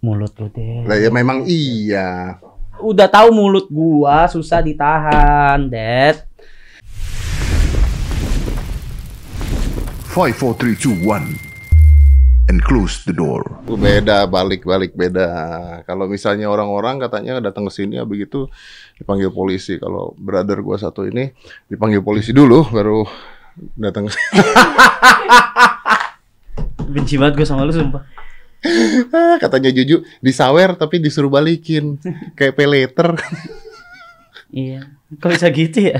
Mulut lu deh. Lah ya memang iya. Udah tahu mulut gua susah ditahan, Dad. Five, four, three, two, one, and close the door. Beda balik-balik beda. Kalau misalnya orang-orang katanya datang ke sini ya begitu dipanggil polisi. Kalau brother gua satu ini dipanggil polisi dulu baru datang ke sini. Benci banget gua sama lu sumpah. Ah, Katanya Juju disawer tapi disuruh balikin kayak pay later. Iya. Kok bisa gitu ya?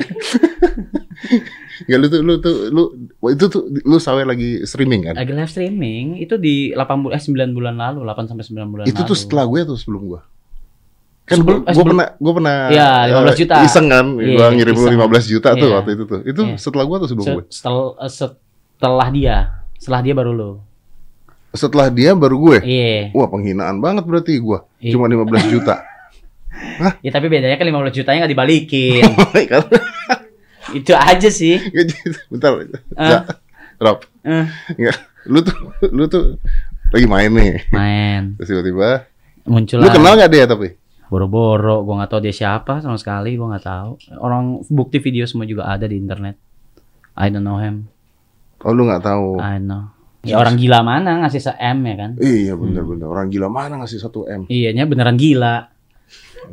Ya lu tuh lu tuh lu itu tuh lu sawer lagi streaming kan? Lagi live streaming itu di 8 bulan eh 9 bulan lalu, 8 sampai 9 bulan Itu lalu. tuh setelah gue atau sebelum gue? Kan Sebelum- gue eh, sebelum- pernah gue pernah Iya, 15 eh, juta. Iseng kan, Iya, gue ngirim lu iseng. 15 juta tuh Iya. waktu itu tuh. Itu Iya. setelah gue atau sebelum Se- gue? setel, eh, setelah dia. Setelah dia baru lo. Setelah dia baru gue. Iya. Wah penghinaan banget berarti gue. Iya. Cuma 15 juta. Ya tapi bedanya kan 15 jutanya nggak dibalikin. Kan? itu aja sih. Bentar. Enggak. Rob. Enggak. Lu tuh lu tuh lagi main nih. main. Terus tiba-tiba Muncul lu kenal gak dia tapi? Boro-boro, gua nggak tahu dia siapa sama sekali, gua nggak tahu. Orang bukti video semua juga ada di internet. I don't know him. Oh lu nggak tahu. I know. Ya orang gila mana ngasih se M ya kan? Iya bener-bener orang gila mana ngasih satu m? Iya, nya beneran gila.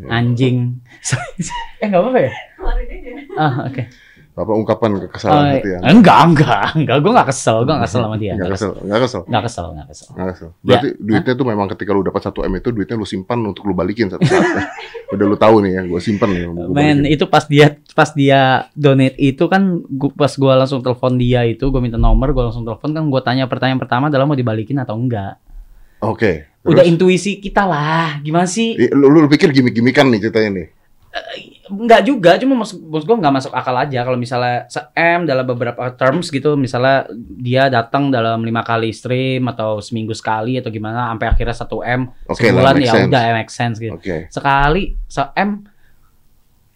Anjing. eh nggak apa-apa ya? Ah, oke. Apa ungkapan Oh, kekesalan gitu ya? enggak, enggak, enggak. Gue nggak kesel, gue nggak kesel sama dia. Nggak kesel, nggak kesel, Nggak kesel, nggak kesel. nggak kesel. Berarti duitnya tuh memang ketika lu dapat satu m itu duitnya lu simpan untuk lu balikin satu saat. Udah lu tahu nih ya, gue simpan nih. gua Men, balikin. itu pas dia pas dia donate itu kan gua, pas gua langsung telepon dia itu, gua minta nomor, gua langsung telepon kan gua tanya pertanyaan pertama adalah mau dibalikin atau enggak. Oke. Udah terus? intuisi kita lah, gimana sih? I- Lu, lu pikir gimmick-gimmickan nih ceritanya nih? Enggak juga, cuma maksud, maksud gua nggak masuk akal aja kalau misalnya se M dalam beberapa terms gitu, misalnya dia datang dalam lima kali stream atau seminggu sekali atau gimana, sampai akhirnya satu M Oke, sebulan ya sense. udah make sense gitu. Oke. sekali se M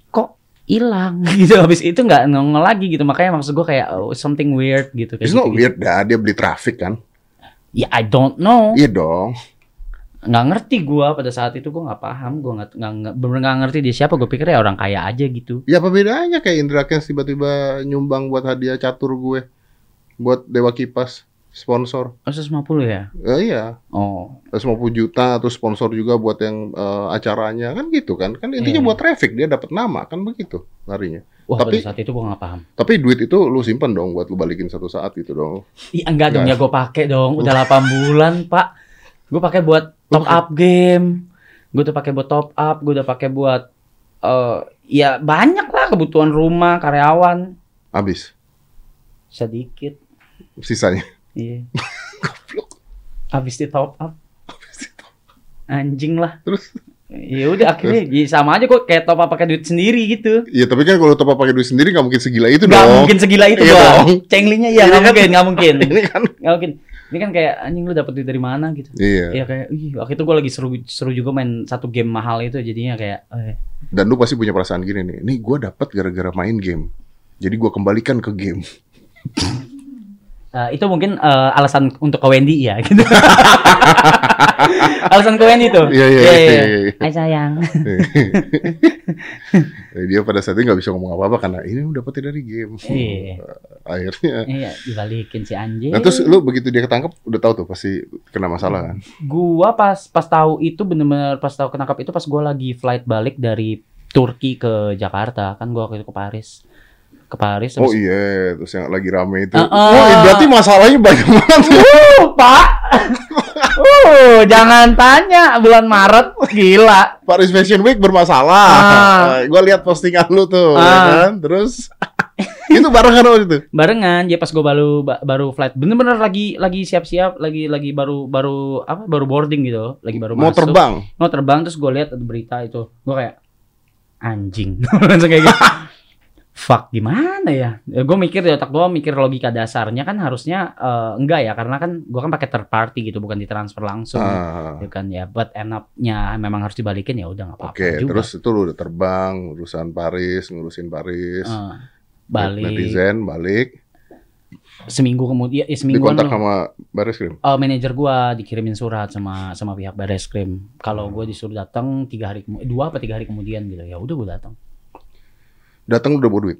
kok hilang gitu habis itu nggak nongol lagi gitu makanya maksud gue kayak oh, something weird gitu kayak It's not gitu, weird dah, dia beli traffic kan? ya I don't know Iya dong. Nggak ngerti gue pada saat itu gue nggak paham gue nggak nggak nggak- bener nggak ngerti dia siapa. Gue pikir ya orang kaya aja gitu. Ya apa bedanya kayak Indra Kents tiba-tiba nyumbang buat hadiah catur gue. Buat Dewa Kipas, sponsor. oh 150 ya? Eh, iya. oh. 150 juta atau sponsor juga buat yang eh, acaranya. Kan gitu kan? Kan intinya Iya. buat traffic dia dapat nama kan begitu larinya. Wah Tapi- pada saat itu gue nggak paham. tapi duit itu lu simpen dong buat lu balikin satu saat gitu dong. Iya enggak dong Nggak. ya gue pakai dong. Udah 8 bulan pak gue pakai buat top up game. Gue udah pakai buat top up gue udah pakai buat eh ya banyak lah kebutuhan rumah karyawan. Habis? Sedikit. Sisanya? Iya. Habis di top up. Anjing lah. Terus? Ya udah akhirnya ya sama aja kok kayak top up pakai duit sendiri gitu. Ya tapi kan kalau top up pakai duit sendiri nggak mungkin segila itu nggak dong. mungkin segila itu Iya doang dong. cenglingnya iya nggak Ini kan- mungkin nggak mungkin. Kan? Nggak mungkin ini kan kayak anjing lu dapet duit dari mana? Gitu. Iya. Iya kayak, ih, waktu itu gue lagi seru seru juga main satu game mahal itu jadinya kayak, eh, dan lu pasti punya perasaan gini nih nih gue dapat gara-gara main game. Jadi gue kembalikan ke game eh, itu mungkin eh, alasan untuk ke Wendy ya, gitu. alasan ke Wendy tuh. Iya, iya, Iya, iya, iya. iya. Hai sayang. Eh, dia pada saat itu nggak bisa ngomong apa-apa karena ini udah dapetnya dari game Iya. akhirnya iya, dibalikin si anjing. nah terus lu begitu dia ketangkep udah tahu tuh pasti kena masalah kan Gua pas pas tahu itu bener-bener pas tahu kenakap itu pas gua lagi flight balik dari Turki ke Jakarta kan gua waktu itu ke Paris ke Paris Oh iya, terus yang lagi rame itu. Uh-uh. Oh, berarti masalahnya banyak banget. Uh, Pak. Uh, jangan tanya bulan Maret gila. Paris Fashion Week bermasalah. Ah. gue lihat postingan lu tuh, ya Ah. kan? Terus itu barengan waktu itu. barengan ya pas gue baru ba- baru flight bener-bener lagi lagi siap-siap lagi lagi baru baru apa baru boarding gitu lagi baru Mau masuk. terbang. mau terbang terus gue lihat ada berita itu gue kayak anjing langsung kayak gitu fuck gimana ya, gue mikir di otak gue mikir logika dasarnya kan harusnya eh, enggak ya karena kan gue kan pakai third party gitu bukan ditransfer langsung Ah. gitu kan ya. But end up-nya memang harus dibalikin ya udah nggak apa-apa Oke, juga. terus itu lu udah terbang, urusan Paris, ngurusin Paris, Eh, balik. netizen balik. seminggu kemudian ya Di semingguan kontak sama baris krim. Eh, manajer gua dikirimin surat sama sama pihak baris krim kalau gua disuruh datang tiga hari dua apa tiga hari kemudian gitu ya udah gua datang Datang udah bawa duit.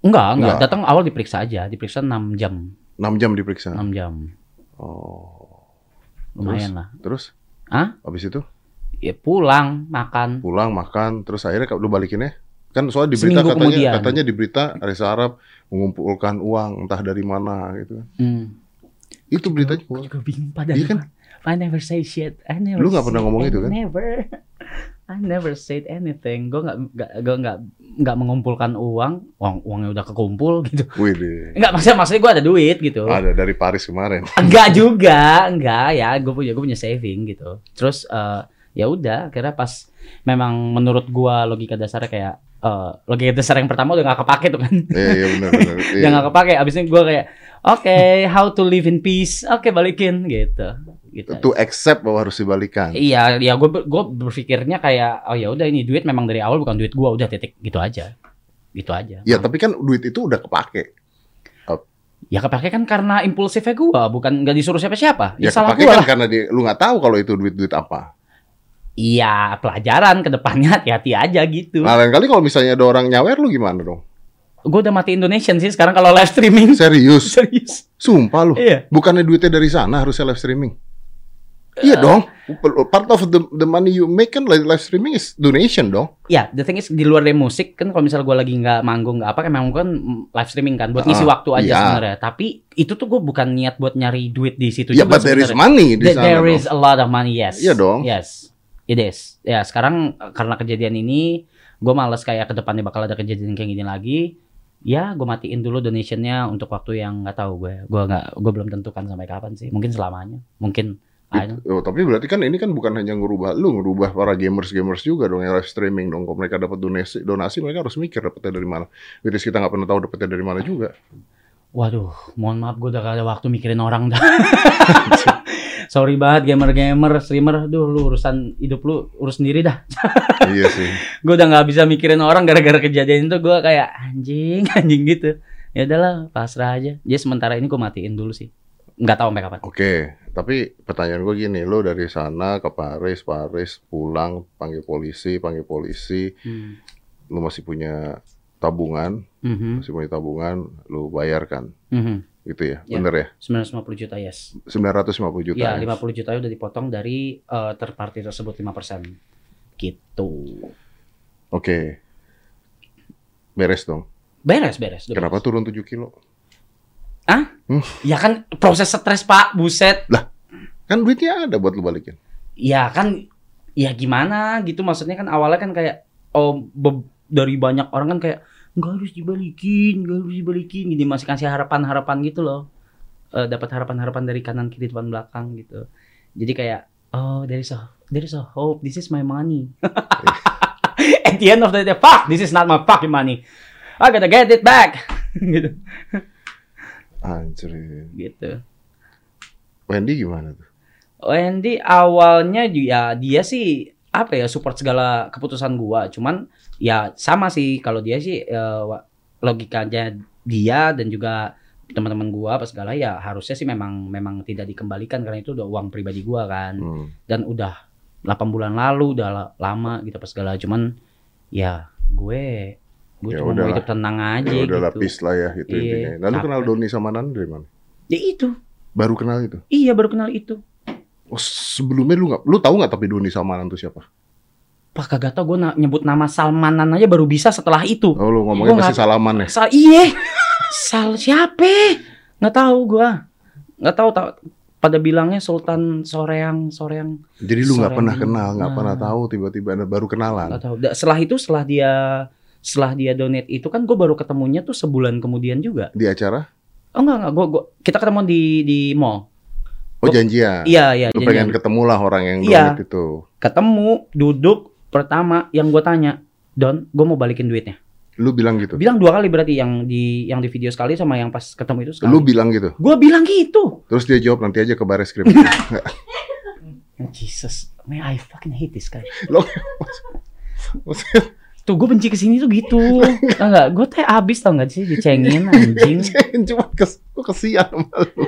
enggak enggak Enggak. datang awal diperiksa aja diperiksa 6 jam 6 jam diperiksa. 6 jam Oh. lumayan lah Terus? Hah? Habis itu ya pulang makan pulang makan terus akhirnya lu balikinnya kan soalnya di berita Seminggu katanya kemudian. katanya di berita Reza Arab mengumpulkan uang entah dari mana gitu kan. hmm. Itu beritanya. Gua juga bingung pada Iya kan? I never say shit. I never Lu nggak pernah ngomong itu kan? Never. I never said anything. Gue nggak nggak gue nggak nggak mengumpulkan uang. Uang uangnya udah kekumpul gitu. Wih deh. Enggak maksudnya maksudnya gue ada duit gitu. Ada dari Paris kemarin. Enggak juga, enggak ya. Gue punya gue punya saving gitu. Terus eh, ya udah, akhirnya pas memang menurut gua logika dasarnya kayak eh, logika dasar yang pertama udah nggak kepake tuh kan. Iya iya benar benar. Iya. Udah nggak kepake. Abisnya gua kayak oke, how to live in peace. Oke, balikin gitu. Gitu. To accept bahwa harus dibalikan. Iya, ya gue gue berpikirnya kayak oh ya udah ini duit memang dari awal bukan duit gua udah titik gitu aja. Gitu aja. Ya tapi kan duit itu udah kepake. Ya kepake kan karena impulsifnya gua, bukan nggak disuruh siapa-siapa. Ya, Ya salah kepake gua kan lah. karena dia, lu nggak tahu kalau itu duit-duit apa. Iya, pelajaran ke depannya hati-hati aja gitu. Nah lain kali kalau misalnya ada orang nyawer lu gimana dong? Gue udah mati Indonesian sih sekarang kalau live streaming. Serius? Serius. Sumpah lu. Iya. Bukannya duitnya dari sana harusnya live streaming? Iya dong. Part of the the money you make kan live live streaming is donation dong. Ya, the thing is di luar dari musik kan kalau misalnya gue lagi nggak manggung nggak apa kan memang kan live streaming kan buat ngisi Ah, waktu aja iya. sebenarnya. Tapi itu tuh gue bukan niat buat nyari duit di situ juga but there is money di There- sana. There dong. is a lot of money, yes. Iya dong. Yes, it is. Ya sekarang eh, karena kejadian ini, gue males kayak ke depannya bakal ada kejadian kayak gini lagi. Ya, gue matiin dulu donationnya untuk waktu yang nggak tahu gue. Gue nggak, gue belum tentukan sampai kapan sih. Mungkin selamanya. Mungkin. I don't- Oh, tapi berarti kan ini kan bukan hanya ngerubah lu, ngerubah para gamers-gamers juga dong yang live streaming dong. Kalau mereka dapat donasi, donasi mereka harus mikir dapetnya dari mana. Which kita nggak pernah tahu dapetnya dari mana juga. Waduh, mohon maaf gue udah gak ada waktu mikirin orang dah. Sorry banget gamer-gamer, streamer, duh lu urusan hidup lu urus sendiri dah. iya sih. gue udah nggak bisa mikirin orang gara-gara kejadian itu gue kayak anjing, anjing gitu. Ya udahlah, pasrah aja. Jadi sementara ini gue matiin dulu sih. Nggak tahu sampai kapan. Oke, tapi pertanyaan gue gini, lo dari sana ke Paris, Paris pulang, panggil polisi, panggil polisi, Hmm. lu masih punya tabungan, Mhm, masih punya tabungan, lu bayarkan, mhm. gitu ya, Ya. bener ya? 950 juta yes. 950 juta. Ya, ya? 50 juta udah dipotong dari eh, third party tersebut 5%. Gitu. Oke, beres dong. Beres, beres. Kenapa beres. turun 7 kilo? Ya kan proses stres pak, buset. Kan duitnya ada buat lu balikin. Ya kan, ya gimana gitu maksudnya kan awalnya kan kayak oh be- dari banyak orang kan kayak nggak harus dibalikin, nggak harus dibalikin, gini masih kasih harapan-harapan gitu loh, Eh, dapat harapan-harapan dari kanan kiri depan belakang gitu. Jadi kayak oh there is a there is a hope, this is my money. At the end of the day, fuck, this is not my fucking money. I gotta get it back. gitu, Anjir. gitu. Wendy gimana tuh? Wendy awalnya ya dia sih apa ya support segala keputusan gua cuman ya sama sih kalau dia sih wa- logikanya dia dan juga teman-teman gua apa segala ya harusnya sih memang memang tidak dikembalikan karena itu udah uang pribadi gua kan Hmm. dan udah 8 bulan lalu udah la- lama gitu apa segala cuman ya gue gue Ya cuma mau udahlah. hidup tenang aja Ya udah gitu lapis lah ya itu Iya, intinya. Lalu capek. kenal Doni sama Nan dari mana? ya itu Baru kenal itu. iya baru kenal itu Oh, sebelumnya lu nggak, lu tahu nggak tapi Doni sama Nan itu siapa? Pak kagak tau gue na- nyebut nama Salmanan aja baru bisa setelah itu. Oh, lu ngomongnya Gua pasti salaman ya. Sal iye. Sal siapa? Nggak tahu gua. Nggak tahu tau. Pada bilangnya Sultan Soreang Soreang. Jadi lu nggak pernah ini. kenal, nggak Nah. pernah tahu tiba-tiba ada baru kenalan. Nggak tahu. Setelah itu setelah dia setelah dia donate itu kan gue baru ketemunya tuh sebulan kemudian juga. Di acara? Oh enggak enggak gua, gua kita ketemu di di mall. Oh Gua- janjian. Iya iya. Lu janjian. pengen ketemu lah orang yang Iya. donate itu. ketemu duduk pertama yang gue tanya Don, gue mau balikin duitnya. Lu bilang gitu. Bilang dua kali berarti yang di yang di video sekali sama yang pas ketemu itu sekali. Lu bilang gitu. Gue bilang gitu. Terus dia jawab nanti aja ke baris krim. Jesus, man, I fucking hate this guy. Lo maksudnya Tuh gue benci ke sini tuh gitu. Tau nggak? Gue teh abis tau nggak sih dicengin anjing. cuma kes, Gue kesian sama lu.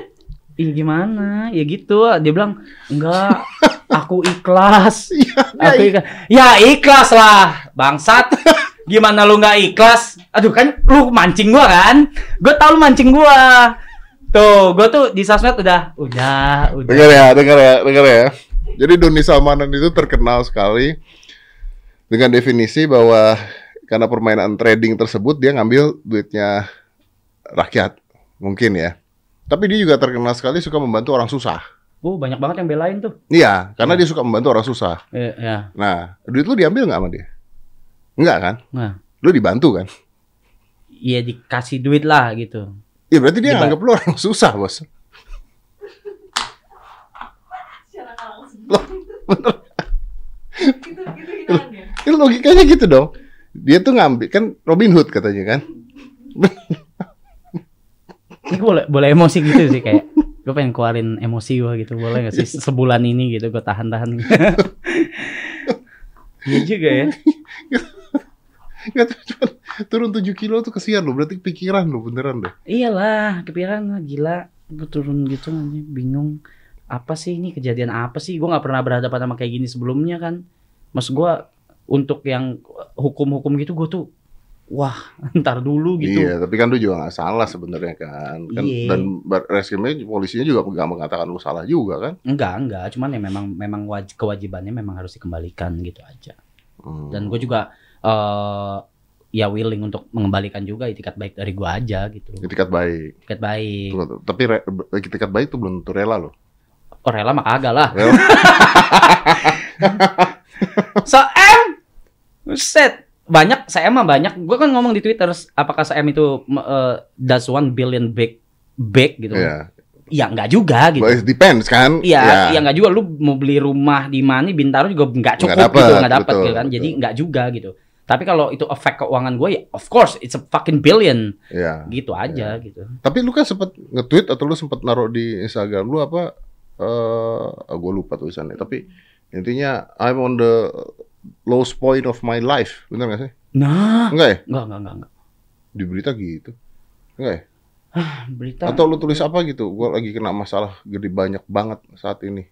Ih gimana? Ya gitu. Dia bilang, enggak, aku ikhlas. Iya, Aku ikhlas. Ya ikhlas lah, bangsat. Gimana lu nggak ikhlas? Aduh kan lu mancing gua kan? Gue tau lu mancing gua. Tuh, gua tuh di sosmed udah, udah, udah. Dengar ya, dengar ya, dengar ya. Jadi Doni Salmanan itu terkenal sekali dengan definisi bahwa karena permainan trading tersebut dia ngambil duitnya rakyat, mungkin ya. Tapi dia juga terkenal sekali suka membantu orang susah. Oh, banyak banget yang belain tuh. Iya, karena dia suka membantu orang susah. Eh, ya. Nah, duit lu diambil nggak sama dia? Enggak kan? Nah, Lu dibantu kan? iya dikasih duit lah gitu. Iya berarti dia Diba- nganggap lu orang susah, bos. Loh, bener. Ya, logikanya gitu dong. Dia tuh ngambil kan Robin Hood katanya kan. Ini boleh boleh emosi gitu sih kayak gue pengen keluarin emosi gue gitu. Boleh gak sih? Sebulan ini gitu gue tahan-tahan. Iya juga ya. Turun 7 kilo tuh kesian lo, berarti pikiran lo beneran deh. iyalah kepikiran lah gila. Gue turun gitu aja bingung. Apa sih ini? Kejadian apa sih? Gue nggak pernah berhadapan sama kayak gini sebelumnya kan. Mas gue untuk yang hukum-hukum gitu gue tuh wah ntar dulu gitu Iya, tapi kan lu juga nggak salah sebenarnya kan. kan Iya. Dan reskrimnya polisinya juga nggak mengatakan lu salah juga kan. enggak enggak cuman ya memang memang waj- kewajibannya memang harus dikembalikan gitu aja Hmm. dan gue juga eh ya willing untuk mengembalikan juga itikat baik dari gue aja gitu Itikat baik. itikat baik Tapi re- itikat baik tuh belum tentu rela loh. oh rela mah kagak lah so set banyak saya mah banyak gue kan ngomong di Twitter apakah SM itu uh, does one billion big big gitu Iya. ya enggak juga gitu But it depends kan. Iya, ya nggak juga lu mau beli rumah di mana Bintaro juga nggak cukup Nggak dapet, gitu, nggak dapat gitu kan. Jadi nggak juga gitu. Tapi kalau itu efek keuangan gue ya of course it's a fucking billion Iya. gitu aja gitu. Tapi lu kan sempet nge-tweet atau lu sempet naruh di Instagram lu apa? Eh, gue lupa tulisannya. Tapi intinya I'm on the lowest point of my life. Bener gak sih? Nah, Enggak ya? nggak nggak nggak nggak. Di berita gitu. Enggak ya? Berita. Atau lu tulis apa gitu? Gue lagi kena masalah gede banyak banget saat ini.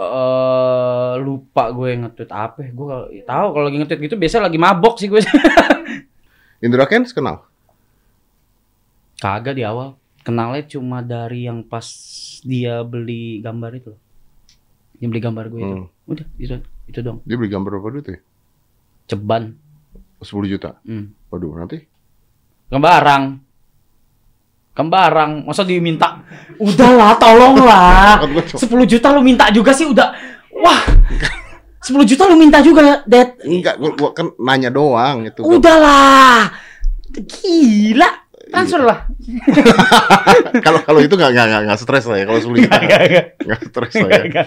eh lupa gue nge-tweet apa. ya. Gue kalau tahu kalau lagi nge-tweet gitu biasanya lagi mabok sih gue. Indra Kens kenal? Kagak di awal. Kenalnya cuma dari yang pas dia beli gambar itu. Dia beli gambar gue itu. Hmm. Udah, itu itu dong. Dia beli gambar berapa duit ya? Ceban. 10 juta. Hmm. Waduh, nanti Kembarang. Kembarang. Masa diminta? Udahlah, tolonglah. Kan gua cuma- 10 juta lu minta juga sih udah. Wah. 10 juta lu minta juga, Dad. enggak, gua, gua kan nanya doang itu. Udahlah. Gila. Transfer lah. Kalau kalau itu enggak enggak enggak, enggak stres lah ya kalau 10 juta. Enggak stres lah ya.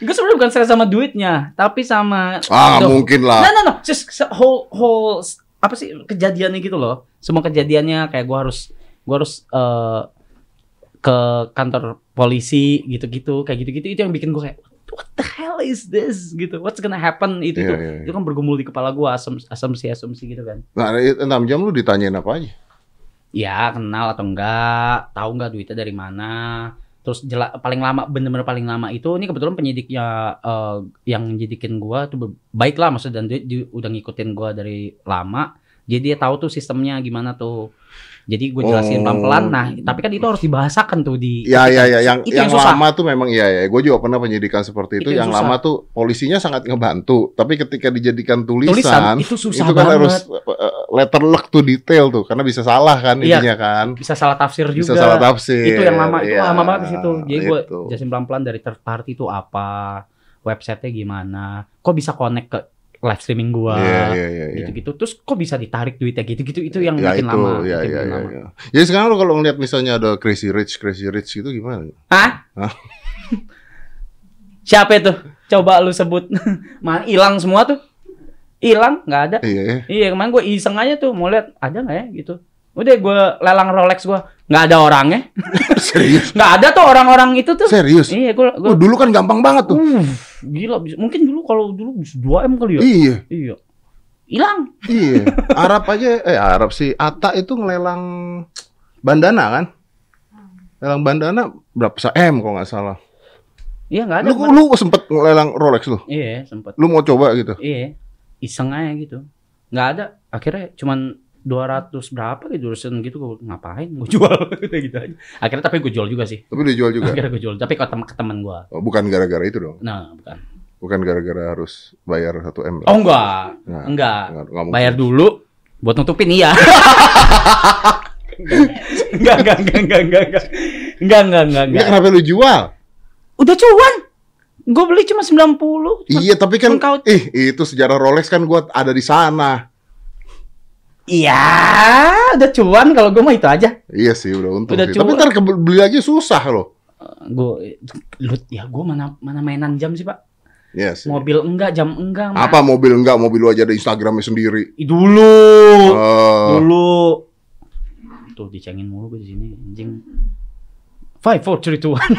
Gue sebenarnya bukan stres sama duitnya, tapi sama Ah, the- mungkin No, lah. no, no. Just se- whole whole apa sih kejadiannya gitu loh. Semua kejadiannya kayak gua harus gua harus eh, ke kantor polisi gitu-gitu, kayak gitu-gitu itu yang bikin gua kayak what the hell is this gitu. What's gonna happen itu Iya, tuh. iya, iya. Itu kan bergumul di kepala gua asum- asumsi-asumsi gitu kan. Nah, 6 jam lu ditanyain apa aja? Ya, kenal atau enggak, tahu enggak duitnya dari mana. Terus jela- paling lama bener-bener paling lama itu ini kebetulan penyidiknya eh, yang nyidikin gua tuh baik lah maksudnya dan dia, dia udah ngikutin gua dari lama. Jadi dia tahu tuh sistemnya gimana tuh. Jadi gue jelasin Oh. pelan-pelan. Nah, tapi kan itu harus dibahasakan tuh di Ya ya ya yang Itu yang, yang susah. lama tuh memang iya ya. Gue juga pernah penyidikan seperti itu. Itu yang yang susah. lama tuh polisinya sangat ngebantu, tapi ketika dijadikan tulisan, tulisan itu susah itu kan banget. harus uh, letter luck to detail tuh karena bisa salah kan Iya. intinya kan. bisa salah tafsir Bisa juga. salah tafsir. itu yang lama itu Iya, lama banget di situ. Jadi gue itu. jelasin pelan-pelan dari third party itu apa, websitenya gimana, kok bisa connect ke live streaming gua. Iya iya iya. iya. gitu-gitu terus kok bisa ditarik duitnya gitu-gitu itu yang Ya bikin itu, lama ya, ya, bikin ya, lama. ya. Jadi sekarang lo kalau ngeliat misalnya ada crazy rich, crazy rich gitu gimana? Hah? Hah? siapa itu coba lu sebut mana hilang semua tuh hilang nggak ada Iya, ya. iya kemarin gue iseng aja tuh mau lihat ada nggak ya gitu udah gue lelang Rolex gue nggak ada orangnya serius, nggak ada tuh orang-orang itu tuh serius. iya gue Oh, dulu kan gampang banget tuh. uh, gila bisa- mungkin dulu kalau dulu bisa 2 m kali ya Iya, iya hilang iya. Arab aja, eh Arab sih. Ata itu ngelelang bandana kan? Lelang bandana berapa M kalau nggak salah. Iya nggak ada. Lu, lu sempet ngelelang Rolex lu. Iya sempet. Lu mau coba gitu. Iya. Iseng aja gitu. Nggak ada. Akhirnya cuman 200 berapa gitu urusan gitu gue ngapain gue jual gitu, gitu aja. Akhirnya tapi gue jual juga sih. Tapi dijual juga. Akhirnya gue jual. Tapi ke teman ke teman gue. Oh, bukan gara-gara itu dong. Nah bukan. Bukan gara-gara harus bayar 1 M. Oh enggak. Nah, Enggak. nggak- nggak mungkin. Bayar dulu buat nutupin iya. enggak, enggak, enggak, enggak, enggak, enggak. Enggak, enggak, enggak, enggak. kenapa lu jual? Udah cuan. Gue beli cuma 90. Iya, tapi kan ih itu sejarah Rolex kan gua ada di sana. Iya, udah cuan kalau gue mah itu aja. Iya sih, udah untung Udah sih. Tapi ntar beli lagi susah loh. Gue lu ya gue mana mana mainan jam sih, Pak? Iya sih. Mobil enggak, jam enggak. Mas. Apa mobil enggak? Mobil lu aja ada Instagramnya sendiri. Ih, Dulu. Eh, Dulu. Tuh dicengin mulu gue di sini anjing. Five, four, three, two, one.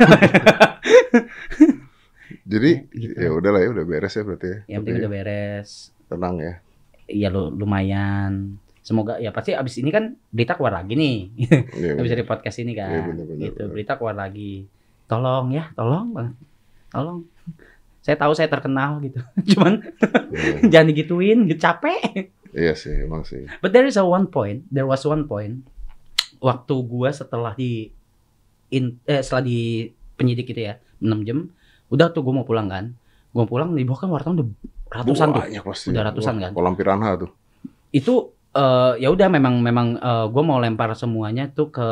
jadi gitu. ya udah lah ya, udah beres ya berarti ya. Yang penting udah beres. tenang ya. Iya lu lumayan. Semoga ya pasti abis ini kan berita keluar lagi nih. Iya, Abis dari podcast ini kan. Iya, bener, bener, gitu. bener. Berita keluar lagi. Tolong ya, tolong. Tolong. Saya tahu saya terkenal gitu. Cuman iya. jangan digituin, gitu capek. Iya sih, emang sih. But there is a one point, there was one point waktu gua setelah di in, eh, setelah di penyidik itu ya 6 jam, udah tuh gua mau pulang kan. Gua mau pulang di bawah kan wartawan udah ratusan tuh. Banyak pasti. Udah ratusan kan? Kolam piranha tuh. Itu eh, ya udah memang memang eh, gua mau lempar semuanya tuh ke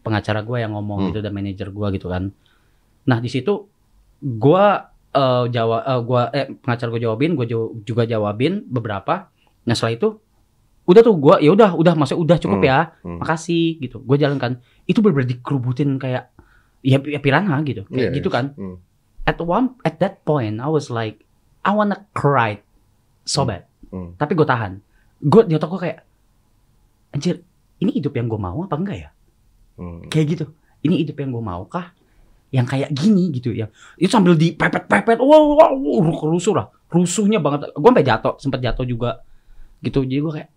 pengacara gua yang ngomong Hmm. gitu dan manajer gua gitu kan. Nah, di situ gua eh jawab eh, gua eh pengacara gua jawabin, jaw- juga jawabin beberapa. Nah, setelah itu udah tuh gua ya udah udah maksudnya udah cukup Hmm, ya. hmm. Makasih gitu. Gua jalan kan. Itu bener-bener dikerubutin kayak ya, ya piranha gitu. Kayak Iya, gitu kan. Hmm. At one at that point I was like I wanna cry so bad. Hmm. Tapi gue tahan. Gue di otak gue kayak anjir, ini hidup yang gue mau apa enggak ya? Hmm. Kayak gitu. Ini hidup yang gue mau kah? Yang kayak gini gitu ya. Itu sambil dipepet-pepet. Wow, wow, wow, rusuh lah. Rusuhnya banget. Gue sampai jatuh, sempat jatuh juga. Gitu. Jadi gue kayak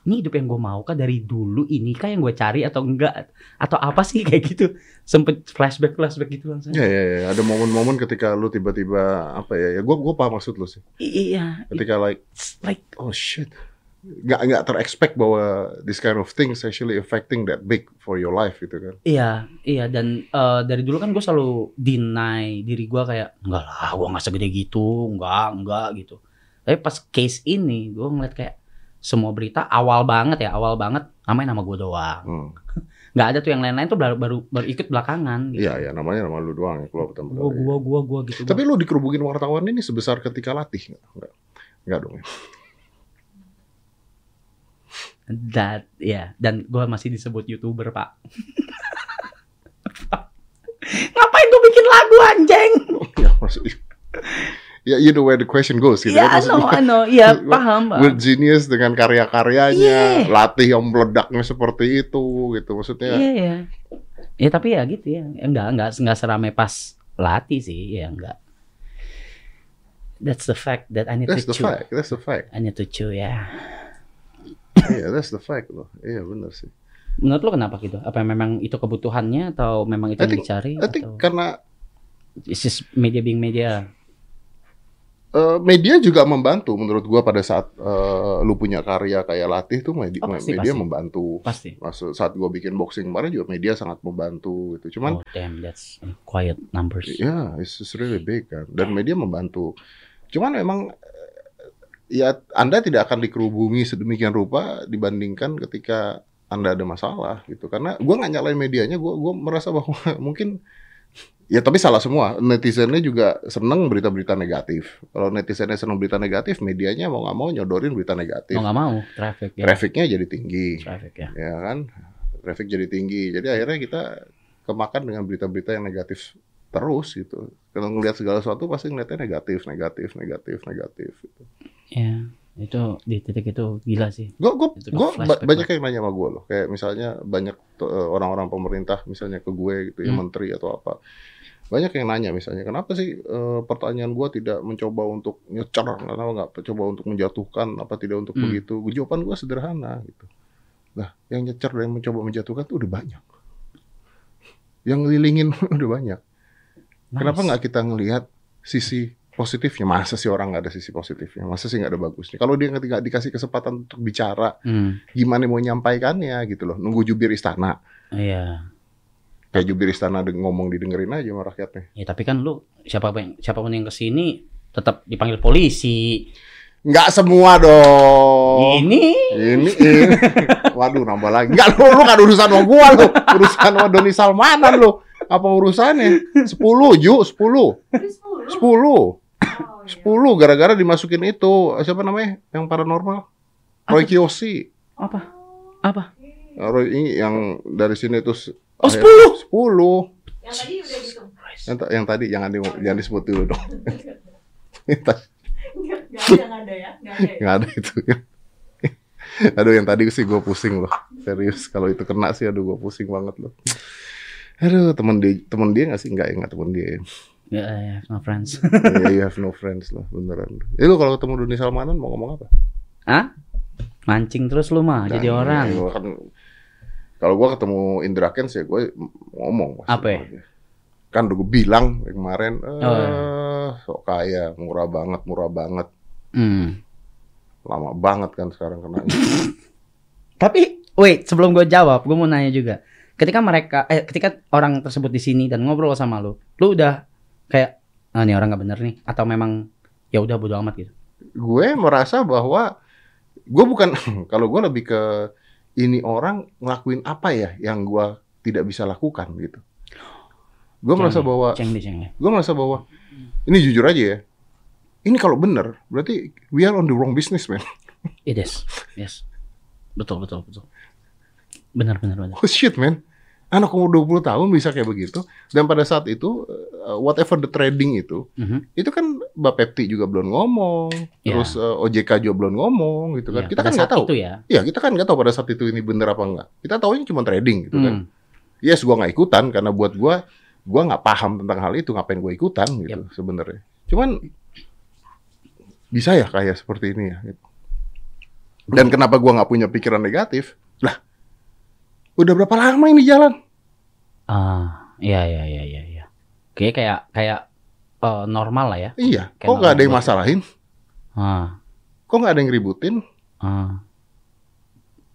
ini hidup yang gue mau kah dari dulu ini kah yang gue cari atau enggak atau apa sih kayak gitu sempet flashback flashback gitu langsung Ya, ya, ya. Ada momen-momen ketika lu tiba-tiba apa ya? Ya, gue gue paham maksud lu sih. iya Ketika like, like oh shit, nggak nggak terexpect bahwa this kind of things actually affecting that big for your life gitu kan? Iya, iya dan eh, dari dulu kan gue selalu deny diri gue kayak enggak lah, gue nggak segede gitu, enggak, enggak gitu. Tapi pas case ini gue ngeliat kayak semua berita awal banget ya, awal banget namanya nama gue doang. Hmm. Nggak ada tuh yang lain-lain tuh baru baru, baru ikut belakangan. Gitu. Iya, ya namanya nama lu doang ya keluar pertama Gua, gua, gua, gua gitu. Tapi lu dikerubungin wartawan ini sebesar ketika latih nggak? Nggak, nggak dong ya? That, ya. Dan gue masih disebut youtuber pak. Ngapain gue bikin lagu anjing? ya maksudnya. Ya, you know where the question goes gitu Iya, kan? I know, Maksudnya, I know. Iya, Gua- paham, Bang. We're genius dengan karya-karyanya, Iya. latih yang meledaknya seperti itu gitu maksudnya. Iya, iya. Ya tapi ya gitu ya. Enggak, enggak, enggak seramai pas latih sih, ya enggak. That's the fact that I need That's to the chew. fact, that's the fact. I need to chew ya. Iya, that's the fact loh. Iya benar sih. Menurut lo kenapa gitu? Apa memang itu kebutuhannya atau memang itu I yang think- dicari I think atau karena it's just media being media? Eh, media juga membantu menurut gua pada saat eh, lu punya karya kayak latih tuh media, Oh, pasti, media pasti. membantu. Pasti. Maksud saat gua bikin boxing kemarin juga media sangat membantu gitu. Cuman oh damn, that's quiet numbers. Ya, it's just really big kan. Dan media membantu. Cuman memang eh, ya Anda tidak akan dikerubungi sedemikian rupa dibandingkan ketika Anda ada masalah gitu. Karena gua nggak nyalain medianya, gua gua merasa bahwa mungkin ya tapi salah semua. Netizennya juga seneng berita-berita negatif. Kalau netizennya seneng berita negatif, medianya mau nggak mau nyodorin berita negatif. Mau nggak mau traffic ya. Trafficnya jadi tinggi Traffic ya. ya kan traffic jadi tinggi jadi akhirnya kita kemakan dengan berita-berita yang negatif terus gitu kalau ngelihat segala sesuatu pasti ngeliatnya negatif negatif negatif negatif gitu. Ya, itu di titik itu gila sih. gue gue gue banyak yang nanya sama gue loh kayak misalnya banyak eh, orang-orang pemerintah misalnya ke gue gitu ya Hmm. menteri atau apa banyak yang nanya misalnya kenapa sih eh, pertanyaan gue tidak mencoba untuk nyecer kenapa nggak coba untuk menjatuhkan apa tidak untuk Hmm. begitu jawaban gue sederhana gitu nah yang nyecer dan mencoba menjatuhkan tuh udah banyak yang ngelilingin udah banyak. Kenapa Nice. nggak kita ngelihat sisi positifnya? Masa sih orang nggak ada sisi positifnya? Masa sih nggak ada bagusnya? Kalau dia nggak dikasih kesempatan untuk bicara, Hmm, gimana mau nyampaikannya gitu loh? Nunggu jubir istana, iya. kayak jubir istana ngomong didengerin aja sama rakyatnya. Ya tapi kan lu siapa siapa pun yang ke sini tetap dipanggil polisi. Nggak semua dong. Ini Ini, ini. waduh nambah lagi. Nggak lu, lu kan urusan sama gua lu, urusan sama Doni Salmanan lu. Apa urusannya? 10 Ju, 10. Terus 10. 10. Oh, iya. 10 gara-gara dimasukin itu siapa namanya yang paranormal Roy Kiyoshi apa? Apa? Roy ini yang dari sini s- Oh, akhir- 10 Yang tadi udah gitu. yang, yang tadi jangan di, jangan disebut dulu dong enggak ada, enggak ada ya. Enggak ada. ya? nggak ada itu aduh yang tadi sih gue pusing loh serius kalau itu kena sih aduh gue pusing banget loh aduh temen dia temen dia nggak sih nggak ya nggak temen dia Ya, ya, no friends. ya you have no friends lah beneran eh lu kalau ketemu Doni Salmanan mau ngomong apa Hah? Mancing terus lu mah jadi Dan, orang. ya, gua kan, kalau gua ketemu Indra Kents ya gue ngomong pasti Apa ya? Kan udah gue bilang kemarin, eh, Oh, iya. sok kaya, murah banget, murah banget. Hmm. Lama banget kan sekarang kena. Tapi wait, sebelum gue jawab, gue mau nanya juga. Ketika mereka eh ketika orang tersebut di sini dan ngobrol sama lu, lu udah kayak ah nih orang nggak bener nih atau memang ya udah bodo amat gitu. gue merasa bahwa gue bukan, kalau gue lebih ke ini orang ngelakuin apa ya yang gue tidak bisa lakukan gitu. Gue merasa bahwa gue merasa bahwa ini jujur aja ya. Ini kalau bener berarti we are on the wrong business man. It is. Yes. Betul, betul, betul. Benar, benar, benar. Oh shit man. Anak umur 20 tahun bisa kayak begitu. Dan pada saat itu, uh, whatever the trading itu, Mhm. itu kan Mbak Pepti juga belum ngomong. Ya. Terus uh, OJK juga belum ngomong gitu kan. Iya, kita kan nggak tahu. ya. Iya, kita kan nggak tahu pada saat itu ini bener apa enggak. Kita tahunya cuma trading gitu kan. Hmm. Yes, gua nggak ikutan karena buat gua gua nggak paham tentang hal itu, ngapain gua ikutan gitu sebenarnya. Cuman bisa ya kayak seperti ini ya. gitu. Dan kenapa gua nggak punya pikiran negatif? Udah berapa lama ini jalan? Ah, iya, iya, iya, iya, iya. Oke, kayak kayak eh, normal lah ya. Iya, Kayak kok nggak ada yang masalahin? Ah, Kok nggak ada yang ributin? ah.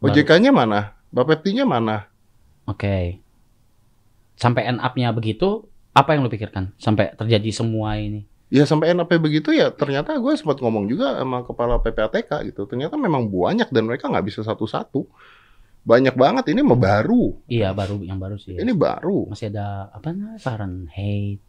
OJK-nya mana? Bapepti-nya mana? Oke. Sampai end up-nya begitu, apa yang lu pikirkan sampai terjadi semua ini? Ya sampai NAP begitu ya ternyata gue sempat ngomong juga sama kepala PPATK gitu. Ternyata memang banyak dan mereka nggak bisa satu-satu. Banyak banget ini mah baru. Iya, baru yang baru sih. Ini baru. Masih ada apa namanya? Fahrenheit.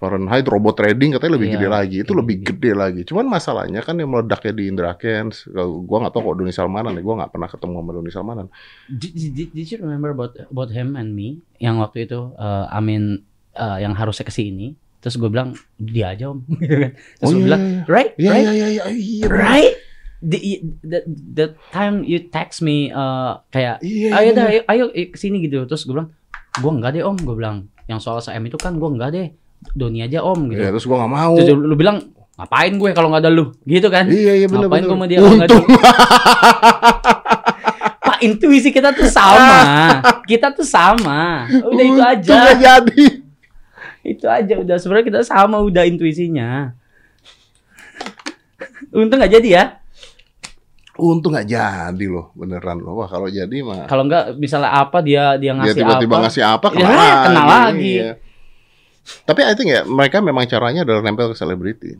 Fahrenheit robot trading katanya lebih Iya, gede lagi. Itu iya, lebih iya. gede lagi. Cuman masalahnya kan yang meledaknya di Indra Kents. Kalau Gua nggak tahu kok Doni Salmanan ya. Gua nggak pernah ketemu sama Doni Salmanan. Did, did, did you remember about about him and me yang waktu itu eh, Amin eh, yang harusnya ke sini terus gue bilang dia aja om gitu kan terus Oh, gue iya, bilang iya, right Iya right iya iya iya. iya, right the, the the time you text me eh, kayak Iya. ayo iya, dah iya. ayo, ayo ke sini gitu. Terus gue bilang gue enggak deh om gue bilang. Yang soal SM itu kan gue enggak deh. Doni aja om gitu. Iya, terus gua nggak mau. terus lu, bilang ngapain gue kalau nggak ada lu? Gitu kan. Iya iya benar ngapain gue sama dia kalau nggak ada. Pak intuisi kita tuh sama. Kita tuh sama. Udah itu aja. nggak jadi. itu aja udah. Sebenarnya kita sama udah intuisinya. Untung nggak jadi ya Untung nggak jadi loh beneran loh. Wah kalau jadi mah. kalau nggak misalnya apa dia dia Dia ngasih tiba-tiba apa ngasih apa Ya, kena, kena lagi. Iya. Tapi I think ya mereka memang caranya adalah nempel ke selebriti.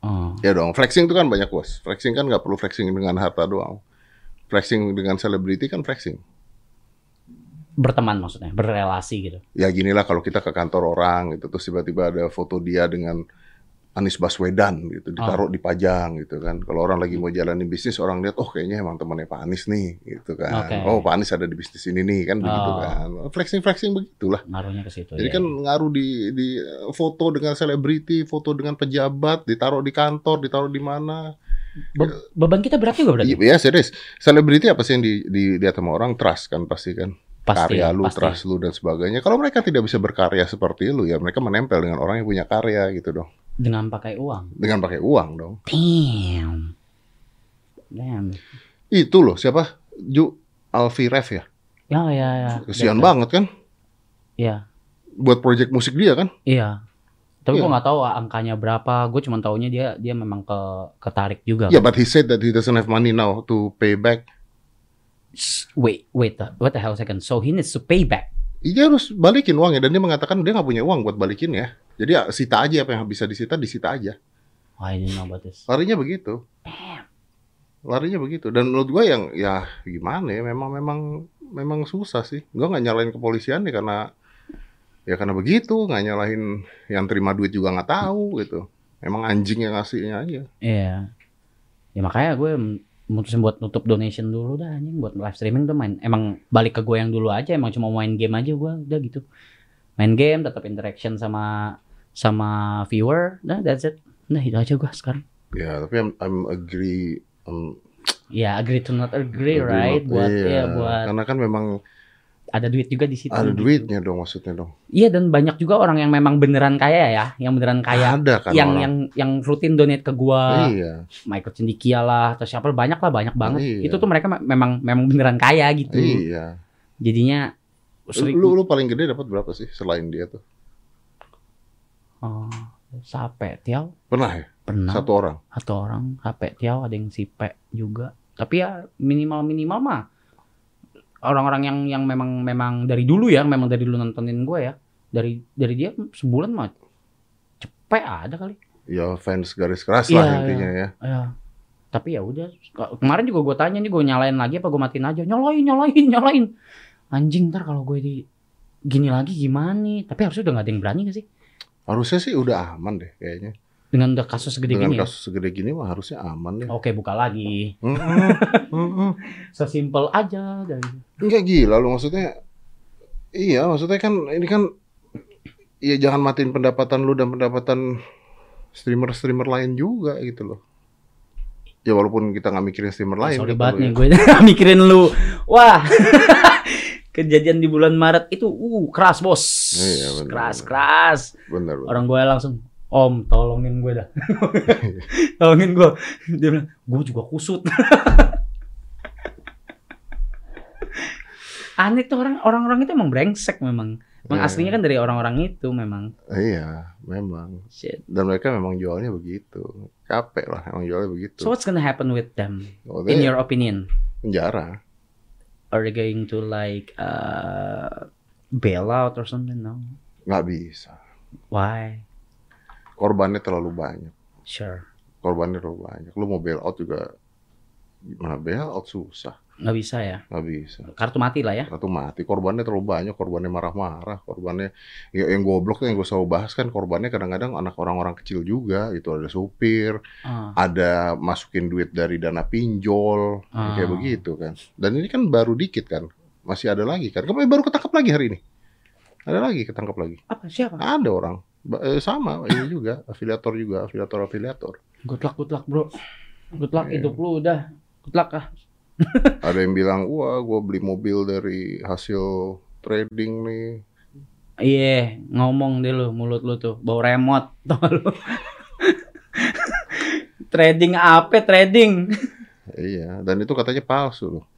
oh. Ya dong, flexing itu kan banyak bos. Flexing kan nggak perlu flexing dengan harta doang. Flexing dengan selebriti kan flexing. berteman maksudnya berrelasi gitu Ya ginilah kalau kita ke kantor orang gitu terus tiba-tiba ada foto dia dengan Anies Baswedan gitu ditaruh dipajang gitu kan. Kalau orang lagi mau jalanin bisnis orang lihat oh kayaknya emang temannya Pak Anies nih gitu kan. Oke. Oh Pak Anies ada di bisnis ini nih kan begitu Oh. kan. Flexing flexing begitulah. ngaruhnya ke situ Jadi ya. kan ngaruh di di eh, foto dengan selebriti, foto dengan pejabat, ditaruh di kantor, ditaruh di mana. Be- beban kita berat juga berarti Iya, serius. Selebriti apa sih yang di, di, dilihat sama orang? Trust kan pasti kan. pasti karya lu, pasti. trust lu dan sebagainya. Kalau mereka tidak bisa berkarya seperti lu ya mereka menempel dengan orang yang punya karya gitu dong. Dengan pakai uang Dengan pakai uang dong. damn damn Itu loh siapa? Ju Alfi Ref ya. ya ya ya Kesian Betul. banget kan. Iya. buat project musik dia kan. Iya. Tapi Iya. gua nggak tahu angkanya berapa. Gue cuma taunya dia dia memang ke ketarik juga. Yeah, but he said that he doesn't have money now to pay back. Wait, wait, uh, what the hell second? So he needs to pay back. Dia harus balikin uangnya dan dia mengatakan dia nggak punya uang buat balikin ya. Jadi ya, sita aja apa yang bisa disita disita aja. Oh, I didn't know about this. Larinya begitu. Larinya begitu. Dan menurut gua yang ya gimana ya memang memang memang susah sih. Gua nggak nyalain kepolisian nih karena ya karena begitu nggak nyalahin yang terima duit juga nggak tahu gitu. Emang anjing yang ngasihnya aja. Iya. Ya makanya gue mutusin buat nutup donation dulu dah anjing buat live streaming tuh main. Emang balik ke gue yang dulu aja emang cuma main game aja gue udah gitu. Main game tetap interaction sama sama viewer, dah that's it. Nah itu aja gue sekarang. Ya tapi I'm, I'm agree. um, Ya agree to not agree, agree right? not- Buat iya. ya buat Karena kan memang ada duit juga di situ. ada gitu. duitnya dong maksudnya dong. Iya dan banyak juga orang yang memang beneran kaya ya, yang beneran kaya. ada kan yang orang. yang yang rutin donate ke gua, Iya. Michael Cendikia lah, atau siapa banyak lah banyak banget. Iya. Itu tuh mereka me- memang memang beneran kaya gitu. Iya. Jadinya sering Lu, lu paling gede dapat berapa sih selain dia tuh? oh, sape tiao Pernah ya? pernah Satu orang. satu orang sape tiao ada yang sipe juga. Tapi ya minimal minimal mah orang-orang yang yang memang memang dari dulu ya, memang dari dulu nontonin gue ya. Dari dari dia sebulan mah cepet ada kali. Ya fans garis keras Iya, lah intinya ya. Ya. Tapi ya udah. Kemarin juga gue tanya nih gue nyalain lagi apa gue matiin aja. Nyalain, nyalain, nyalain. Anjing ntar kalau gue di gini lagi gimana nih? Tapi harusnya udah gak ada yang berani gak sih? Harusnya sih udah aman deh kayaknya. Dengan udah kasus segede Dengan gini ya? kasus segede gini mah harusnya aman deh. Oke buka lagi. Sesimpel aja dari Enggak gila lu maksudnya. Iya maksudnya kan ini kan. Ya jangan matiin pendapatan lu dan pendapatan streamer-streamer lain juga gitu loh. Ya walaupun kita nggak mikirin streamer lain. Sorry kata banget nih ya. gue mikirin lu. Wah. Kejadian di bulan Maret itu uh keras bos. Iya, bener, keras bener. keras. Bener, bener. Orang gue langsung Om tolongin gue dah. tolongin gue. Dia bilang gue juga kusut. Aneh tuh orang orang-orang itu emang brengsek memang. Emang Iya. aslinya kan dari orang-orang itu memang. Iya, memang. Shit. Dan mereka memang jualnya begitu. Capek lah emang jualnya begitu. So what's gonna happen with them Oh, in your opinion? penjara. Are they going to like uh, bail out or something? No. Nggak bisa. Why? Korbannya terlalu banyak. Sure. Korbannya terlalu banyak. Lu mau bail out juga gimana bail out susah. Nggak bisa ya. Nggak bisa. Kartu mati lah ya. Satu mati. Korbannya terlalu banyak. Korbannya marah-marah. Korbannya ya, yang goblok yang gue selalu bahas kan korbannya kadang-kadang anak orang-orang kecil juga. Itu ada supir, Ah, ada masukin duit dari dana pinjol, Ah. kayak begitu kan. Dan ini kan baru dikit kan. Masih ada lagi kan. Kemarin baru ketangkap lagi hari ini. Ada lagi ketangkap lagi. apa siapa? Ada orang eh, sama ini juga afiliator juga afiliator afiliator. Good luck, good luck bro. Good luck Iya. hidup lu udah. Good luck ah. Ada yang bilang wah gue beli mobil dari hasil trading nih. Iya, ngomong deh lu mulut lu tuh bau remote tau lu. trading apa trading? Iya dan itu katanya palsu loh.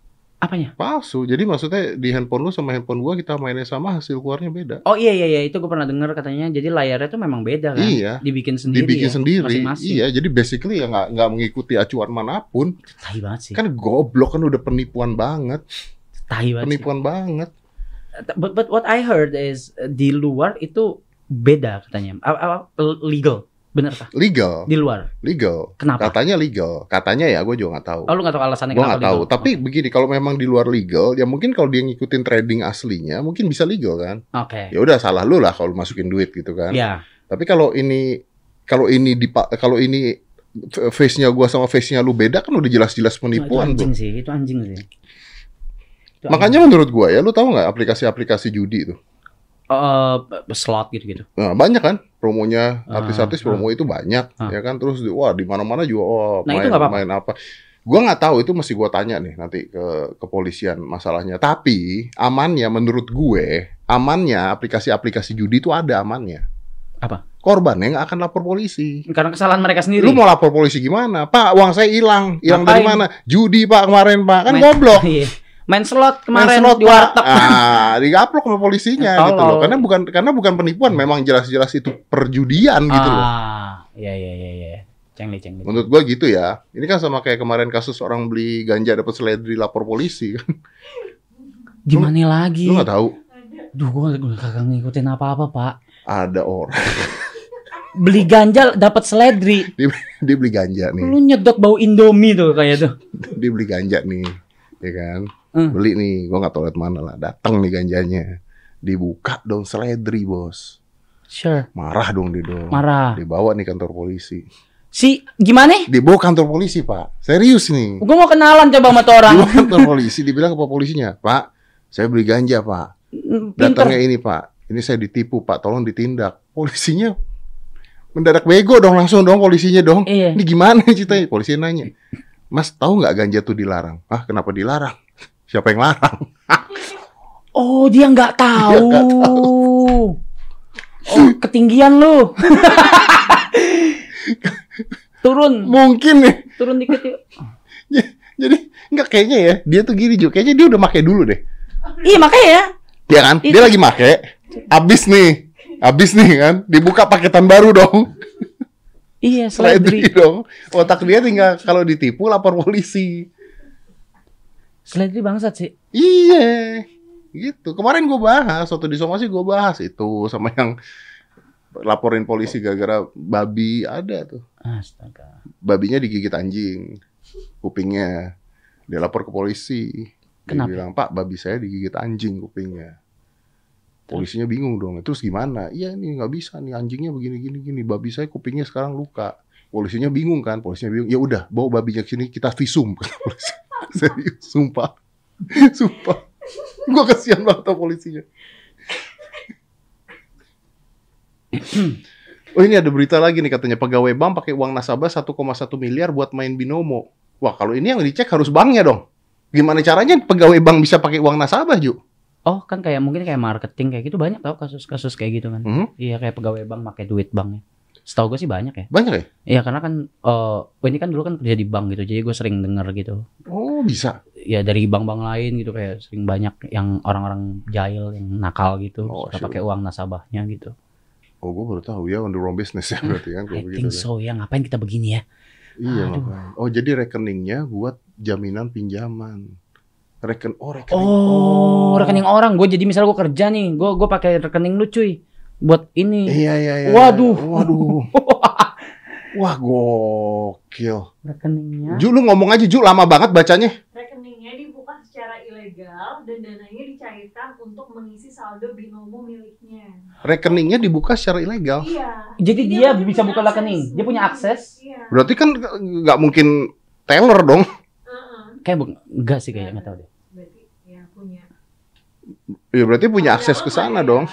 Apanya? Palsu. Jadi maksudnya di handphone lu sama handphone gua kita mainnya sama hasil keluarnya beda. Oh iya iya iya itu gue pernah denger katanya. Jadi layarnya tuh memang beda kan? Iya. Dibikin sendiri. Dibikin ya, sendiri. Masing-masing. Iya jadi basically ya nggak nggak mengikuti acuan mana pun. Tai banget sih. Kan goblok kan udah penipuan banget. Tai banget. sih. Penipuan banget. But but what I heard is uh, di luar itu beda katanya. Legal? Bener kah? Legal. Di luar. Legal. Kenapa? Katanya legal. Katanya ya gue juga nggak tahu. Oh lu gak tahu alasannya Gua kenapa nggak tahu. legal? Tapi begini, kalau memang di luar legal, ya mungkin kalau dia ngikutin trading aslinya, mungkin bisa legal kan. Oke. Ya udah salah lu lah kalau masukin duit gitu kan. Ya. Tapi kalau ini kalau ini di kalau ini face-nya gua sama face-nya lu beda kan udah jelas-jelas Nah, itu penipuan anjing tuh. sih, itu anjing sih. Itu Makanya menurut gua ya, lu tahu nggak aplikasi-aplikasi judi itu? Eh, slot gitu-gitu. Nah, banyak kan promonya Ah, artis-artis ah. promo itu banyak Ah. ya kan terus di- wah di mana-mana juga oh Nah, main itu nggak apa-apa. main apa. Gua nggak tahu itu mesti gua tanya nih nanti ke kepolisian masalahnya. Tapi amannya menurut gue, amannya aplikasi-aplikasi judi itu ada amannya. Apa? Korbannya nggak akan lapor polisi. Karena kesalahan mereka sendiri. Lu mau lapor polisi gimana? Pak, uang saya hilang. Hilang dari mana? Judi, Pak, kemarin, Pak. Kan Main- goblok. Main slot Main kemarin slot, di warteg. Ah, digaplok sama polisinya Tolol. gitu loh. Karena bukan karena bukan penipuan, memang jelas-jelas itu perjudian gitu loh. Ah, iya iya iya iya. Cengli cengli. Menurut gua gitu ya. Ini kan sama kayak kemarin kasus orang beli ganja dapat seledri lapor polisi kan. Gimana lagi? Lu nggak tahu? Duh, gua, gua kagak ngikutin apa-apa, Pak. Ada orang Beli ganja dapat seledri. dia beli ganja nih. Lu nyedot bau Indomie tuh kayak tuh. Dia beli ganja nih. Ya kan? Hmm. Beli nih, gua nggak tahu liat mana lah. Datang nih ganjanya. Dibuka dong seledri, Bos. Sure. Marah dong dia dong. Marah. Dibawa nih kantor polisi. Si gimana? Dibawa kantor polisi, Pak. Serius nih. Gua mau kenalan coba sama tuh orang. Dibawa kantor polisi, dibilang ke pak polisinya, Pak, saya beli ganja, Pak. Pinter. Datangnya ini, Pak. Ini saya ditipu, Pak. Tolong ditindak. Polisinya mendadak bego dong langsung dong polisinya dong. Iya. Ini gimana ceritanya? Polisi nanya, Mas tahu nggak ganja tuh dilarang? Ah, kenapa dilarang? Siapa yang larang? Oh, dia nggak tahu. Dia nggak Oh, ketinggian lu. turun, Mungkin nih. turun dikit yuk. Jadi nggak kayaknya ya. Dia tuh gini juga. Kayaknya dia udah make dulu deh. Iya makanya ya. Ya kan? Dia lagi make. Abis nih. Abis nih kan. Dibuka paketan baru dong. Iya, Seledri seledri. dong. Otak dia tinggal kalau ditipu lapor polisi. Seledri bangsat sih. Iya. Gitu. Kemarin gue bahas. Waktu di somasi gue bahas itu. Sama yang laporin polisi gara-gara babi. Ada tuh. Astaga. Babinya digigit anjing. Kupingnya. Dia lapor ke polisi. Dia Kenapa? bilang, Pak, babi saya digigit anjing kupingnya. Polisinya bingung dong. Terus gimana? Iya ini nggak bisa nih anjingnya begini gini gini. Babi saya kupingnya sekarang luka. Polisinya bingung kan? Polisinya bingung. Ya udah, bawa babinya ke sini kita visum. Kata polisi. Serius, sumpah. Sumpah. Gua kasihan banget sama polisinya. Oh ini ada berita lagi nih katanya pegawai bank pakai uang nasabah 1,1 miliar buat main binomo. Wah kalau ini yang dicek harus banknya dong. Gimana caranya pegawai bank bisa pakai uang nasabah Ju? Oh, kan kayak mungkin kayak marketing kayak gitu banyak tau kasus-kasus kayak gitu kan. Hmm? Iya, kayak pegawai bank pakai duit banknya. Setahu gue sih banyak ya. Banyak ya? Iya, karena kan eh oh, ini kan dulu kan kerja di bank gitu. Jadi gue sering denger gitu. Oh bisa. Ya dari bank-bank lain gitu kayak sering banyak yang orang-orang jahil yang nakal gitu Oh, suka sure. pakai uang nasabahnya gitu. Oh gue baru tahu ya on the wrong business ya berarti kan I begitu. think kan. so ya. Ngapain kita begini ya? Iya Aduh. Oh jadi rekeningnya buat jaminan pinjaman. Reken oh rekening. Oh, rekening orang. Gue jadi misalnya gue kerja nih, gue gue pakai rekening lu cuy buat ini. Iya iya iya. Waduh. Waduh. Wah gokil. Rekeningnya. Ju lu ngomong aja Ju lama banget bacanya. Rekeningnya dibuka secara ilegal dan dananya dicairkan untuk mengisi saldo binomo miliknya. Rekeningnya dibuka secara ilegal. Iya. Jadi dia punya bisa buka rekening. Dia punya akses. Iya. Berarti kan nggak mungkin teller dong. Heeh. Kayak bu- enggak sih kayaknya nggak tahu deh. Berarti ya punya. Ya berarti punya akses ke sana online dong.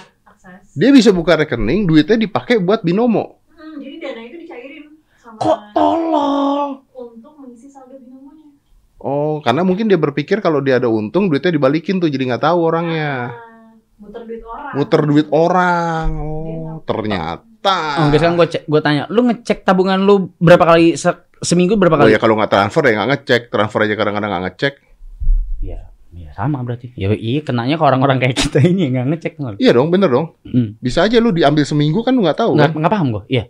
Dia bisa buka rekening, duitnya dipakai buat binomo. Hmm, jadi dana itu dicairin sama Kok tolol? untuk mengisi saldo binomonya. Oh, karena mungkin dia berpikir kalau dia ada untung, duitnya dibalikin tuh, jadi nggak tahu orangnya. Ah, muter duit orang. Muter duit orang. Oh, ternyata. Oh, enggak sekarang gue cek, gue tanya, lu ngecek tabungan lu berapa kali se- seminggu berapa Oh kali? ya kalau nggak transfer ya nggak ngecek, transfer aja kadang-kadang nggak ngecek. Iya, iya sama berarti. Ya iya kenanya ke orang-orang kayak kita ini nggak ngecek nggak? Iya dong, bener dong. Hmm. Bisa aja lu diambil seminggu kan lu nggak tahu Nggak kan? nggak paham gue. Iya.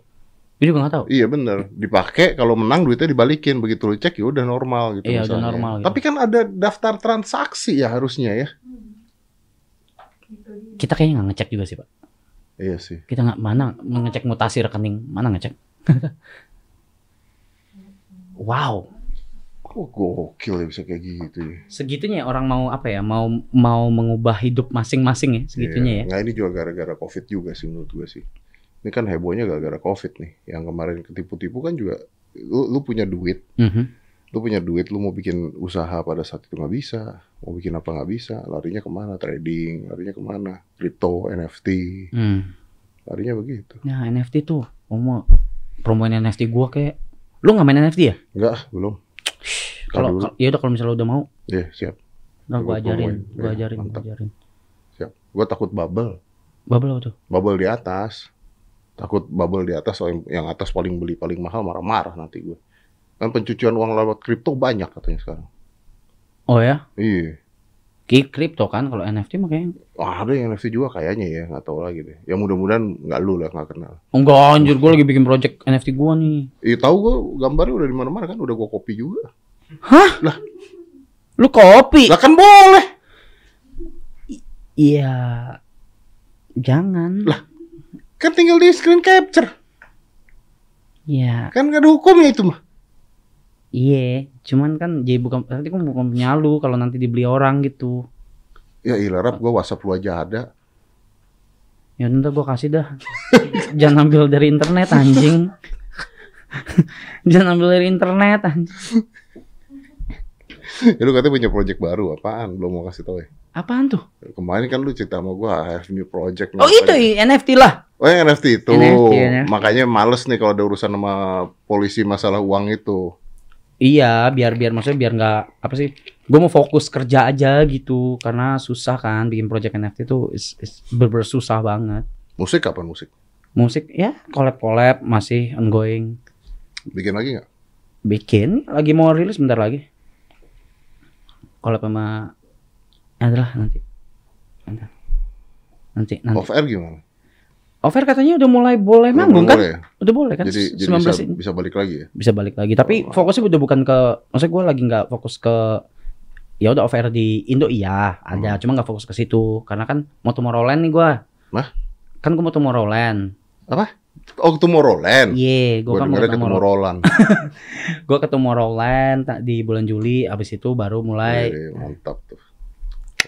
Gue juga nggak tahu. Iya bener, dipakai kalau menang duitnya dibalikin begitu lu cek ya udah normal gitu. Iya, udah normal gitu. Tapi kan ada daftar transaksi ya harusnya ya. Kita kayaknya nggak ngecek juga sih pak. Iya sih. Kita nggak mana ngecek mutasi rekening, mana ngecek? wow, Kok gokil ya bisa kayak gitu ya. segitunya ya orang mau apa ya? Mau mau mengubah hidup masing-masing ya segitunya Iya. ya. Nah ini juga gara-gara covid juga sih menurut gue sih. Ini kan hebohnya gara-gara covid nih. Yang kemarin ketipu-tipu kan juga lu, lu punya duit, Mhm. lu punya duit, lu mau bikin usaha pada saat itu nggak bisa, mau bikin apa nggak bisa, larinya ke mana? Trading, larinya ke mana? Crypto, NFT, Hmm. larinya begitu. Nah NFT tuh, mau promoin NFT gua kayak, lu nggak main NFT ya? Enggak, belum. Kalau ya udah kalau misalnya udah mau, Iya siap, nah Gua gua ajarin, gua Iya, ajarin, gua ajarin. siap. Gue takut bubble, Bubble apa tuh? bubble di atas. Takut bubble di atas, yang atas paling beli paling mahal marah-marah nanti gue. Kan pencucian uang lewat kripto banyak katanya sekarang. Oh ya? Iya. Kripto kan kalau NFT makanya Wah, ada yang NFT juga kayaknya ya, nggak tahu lagi deh. Ya mudah-mudahan nggak lu lah, nggak kenal. enggak anjir gue lagi bikin project NFT gua nih. Iya tahu gua gambarnya udah di mana-mana kan, udah gua copy juga. Lu kopi. Lah kan boleh. Iya. Jangan. Lah. Kan tinggal di screen capture. Iya. Kan nggak ada hukumnya itu mah. Iya, cuman kan jadi bukan nanti kan bukan punya lu kalau nanti dibeli orang gitu. Ya ilah rap gua WhatsApp lu aja ada. Ya udah gua kasih dah. Jangan ambil dari internet anjing. Jangan ambil dari internet anjing. Ya lu katanya punya project baru apaan? Belum mau kasih tau ya. Apaan tuh? Kemarin kan lu cerita sama gua I have new project. Oh itu i- NFT lah. Oh yang NFT itu. NFT, NFT. Makanya males nih kalau ada urusan sama polisi masalah uang itu. Iya, biar biar maksudnya biar nggak apa sih? Gue mau fokus kerja aja gitu karena susah kan bikin project NFT itu is, is bener susah banget. Musik kapan musik? Musik ya collab collab masih ongoing. Bikin lagi nggak? Bikin lagi mau rilis bentar lagi. Collab sama adalah nanti. Nanti. Nanti nanti. Off air gimana? Over katanya udah mulai boleh Belum manggung kan? boleh ya? Udah boleh kan? Jadi, jadi 19 bisa, ini. bisa balik lagi ya? bisa balik lagi. Tapi fokusnya udah bukan ke, maksudnya gue lagi nggak fokus ke, ya udah air di Indo iya ada, cuma nggak fokus ke situ karena kan mau Tomorrowland nih gue. Mah? Kan gue mau Tomorrowland. Oh Tomorrowland? Iya, gue Gue kan mau dengarnya ke Tomorrowland. Gue ke Tomorrowland ta- di bulan Juli, abis itu baru mulai Wih, mantap tuh.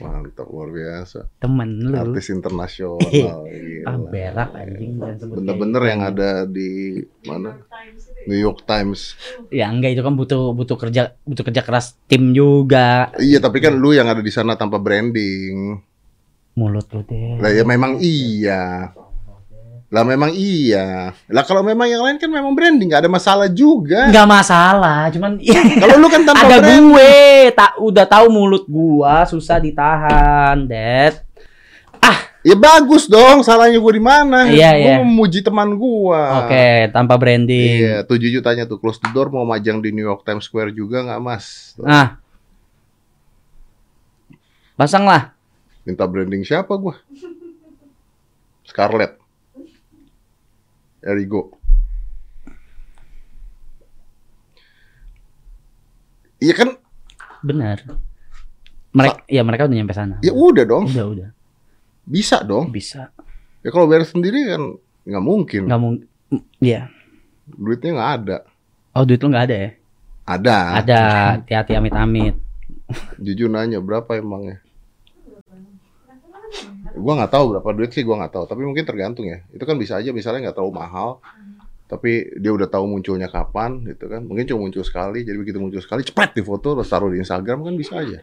Mantap, luar biasa. temen lu. Artis internasional. Ah berak anjing Bener-bener kayak yang gitu. ada di mana? New York Times. Ya enggak itu kan butuh butuh kerja butuh kerja keras tim juga. Iya, tapi kan lu yang ada di sana tanpa branding. Mulut lu deh. Lah ya memang iya. Lah memang iya. Lah kalau memang yang lain kan memang branding, nggak ada masalah juga. Enggak masalah, cuman Kalau lu kan tanpa ada branding. gue tak udah tahu mulut gua susah ditahan Dad Ya bagus dong, salahnya gue di mana? Iya, Gua iya. memuji teman gua. oke tanpa branding Iya, tuh Juju tanya tuh close the door mau majang di New York Times Square juga nggak mas? Tuh, ah pasang lah Minta branding siapa gua? Scarlett. Erigo. Iya kan? benar mereka ya mereka udah nyampe sana Ya udah dong, udah udah bisa dong. bisa Ya kalau beres sendiri kan nggak mungkin. nggak mau Iya Duitnya nggak ada. oh duit lu nggak ada ya Ada. ada hati-hati amit-amit Jujur nanya berapa emangnya? Gua nggak tahu berapa duit sih, gua nggak tahu. Tapi mungkin tergantung ya. Itu kan bisa aja misalnya nggak terlalu mahal, tapi dia udah tahu munculnya kapan, gitu kan? Mungkin cuma muncul sekali, jadi begitu muncul sekali, cepet di foto, terus taruh di Instagram kan bisa aja.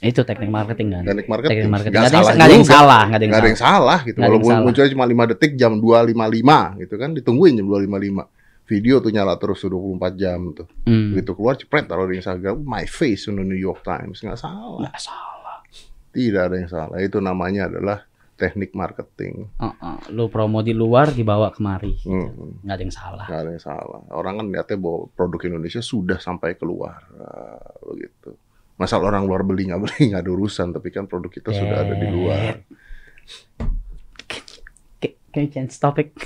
itu teknik marketing kan Teknik marketing. teknik marketing ada yang salah ada yang salah nggak ada yang Nggak ada salah yang salah gitu. Walaupun munculnya cuma 5 detik jam 2.55 gitu kan, ditungguin jam 2.55. Video tuh nyala terus tuh 24 jam tuh. Hmm. Begitu keluar cepet taruh di Instagram, my face on the New York Times. Nggak salah. nggak salah Tidak ada yang salah. Itu namanya adalah teknik marketing. Heeh, lu promo di luar dibawa kemari Hmm, nggak ada yang salah nggak ada yang salah. Orang kan lihatnya bahwa produk Indonesia sudah sampai keluar, Ah, begitu. Masalah orang luar beli nggak beli nggak ada urusan, tapi kan produk kita sudah ada di luar. Can you change topic?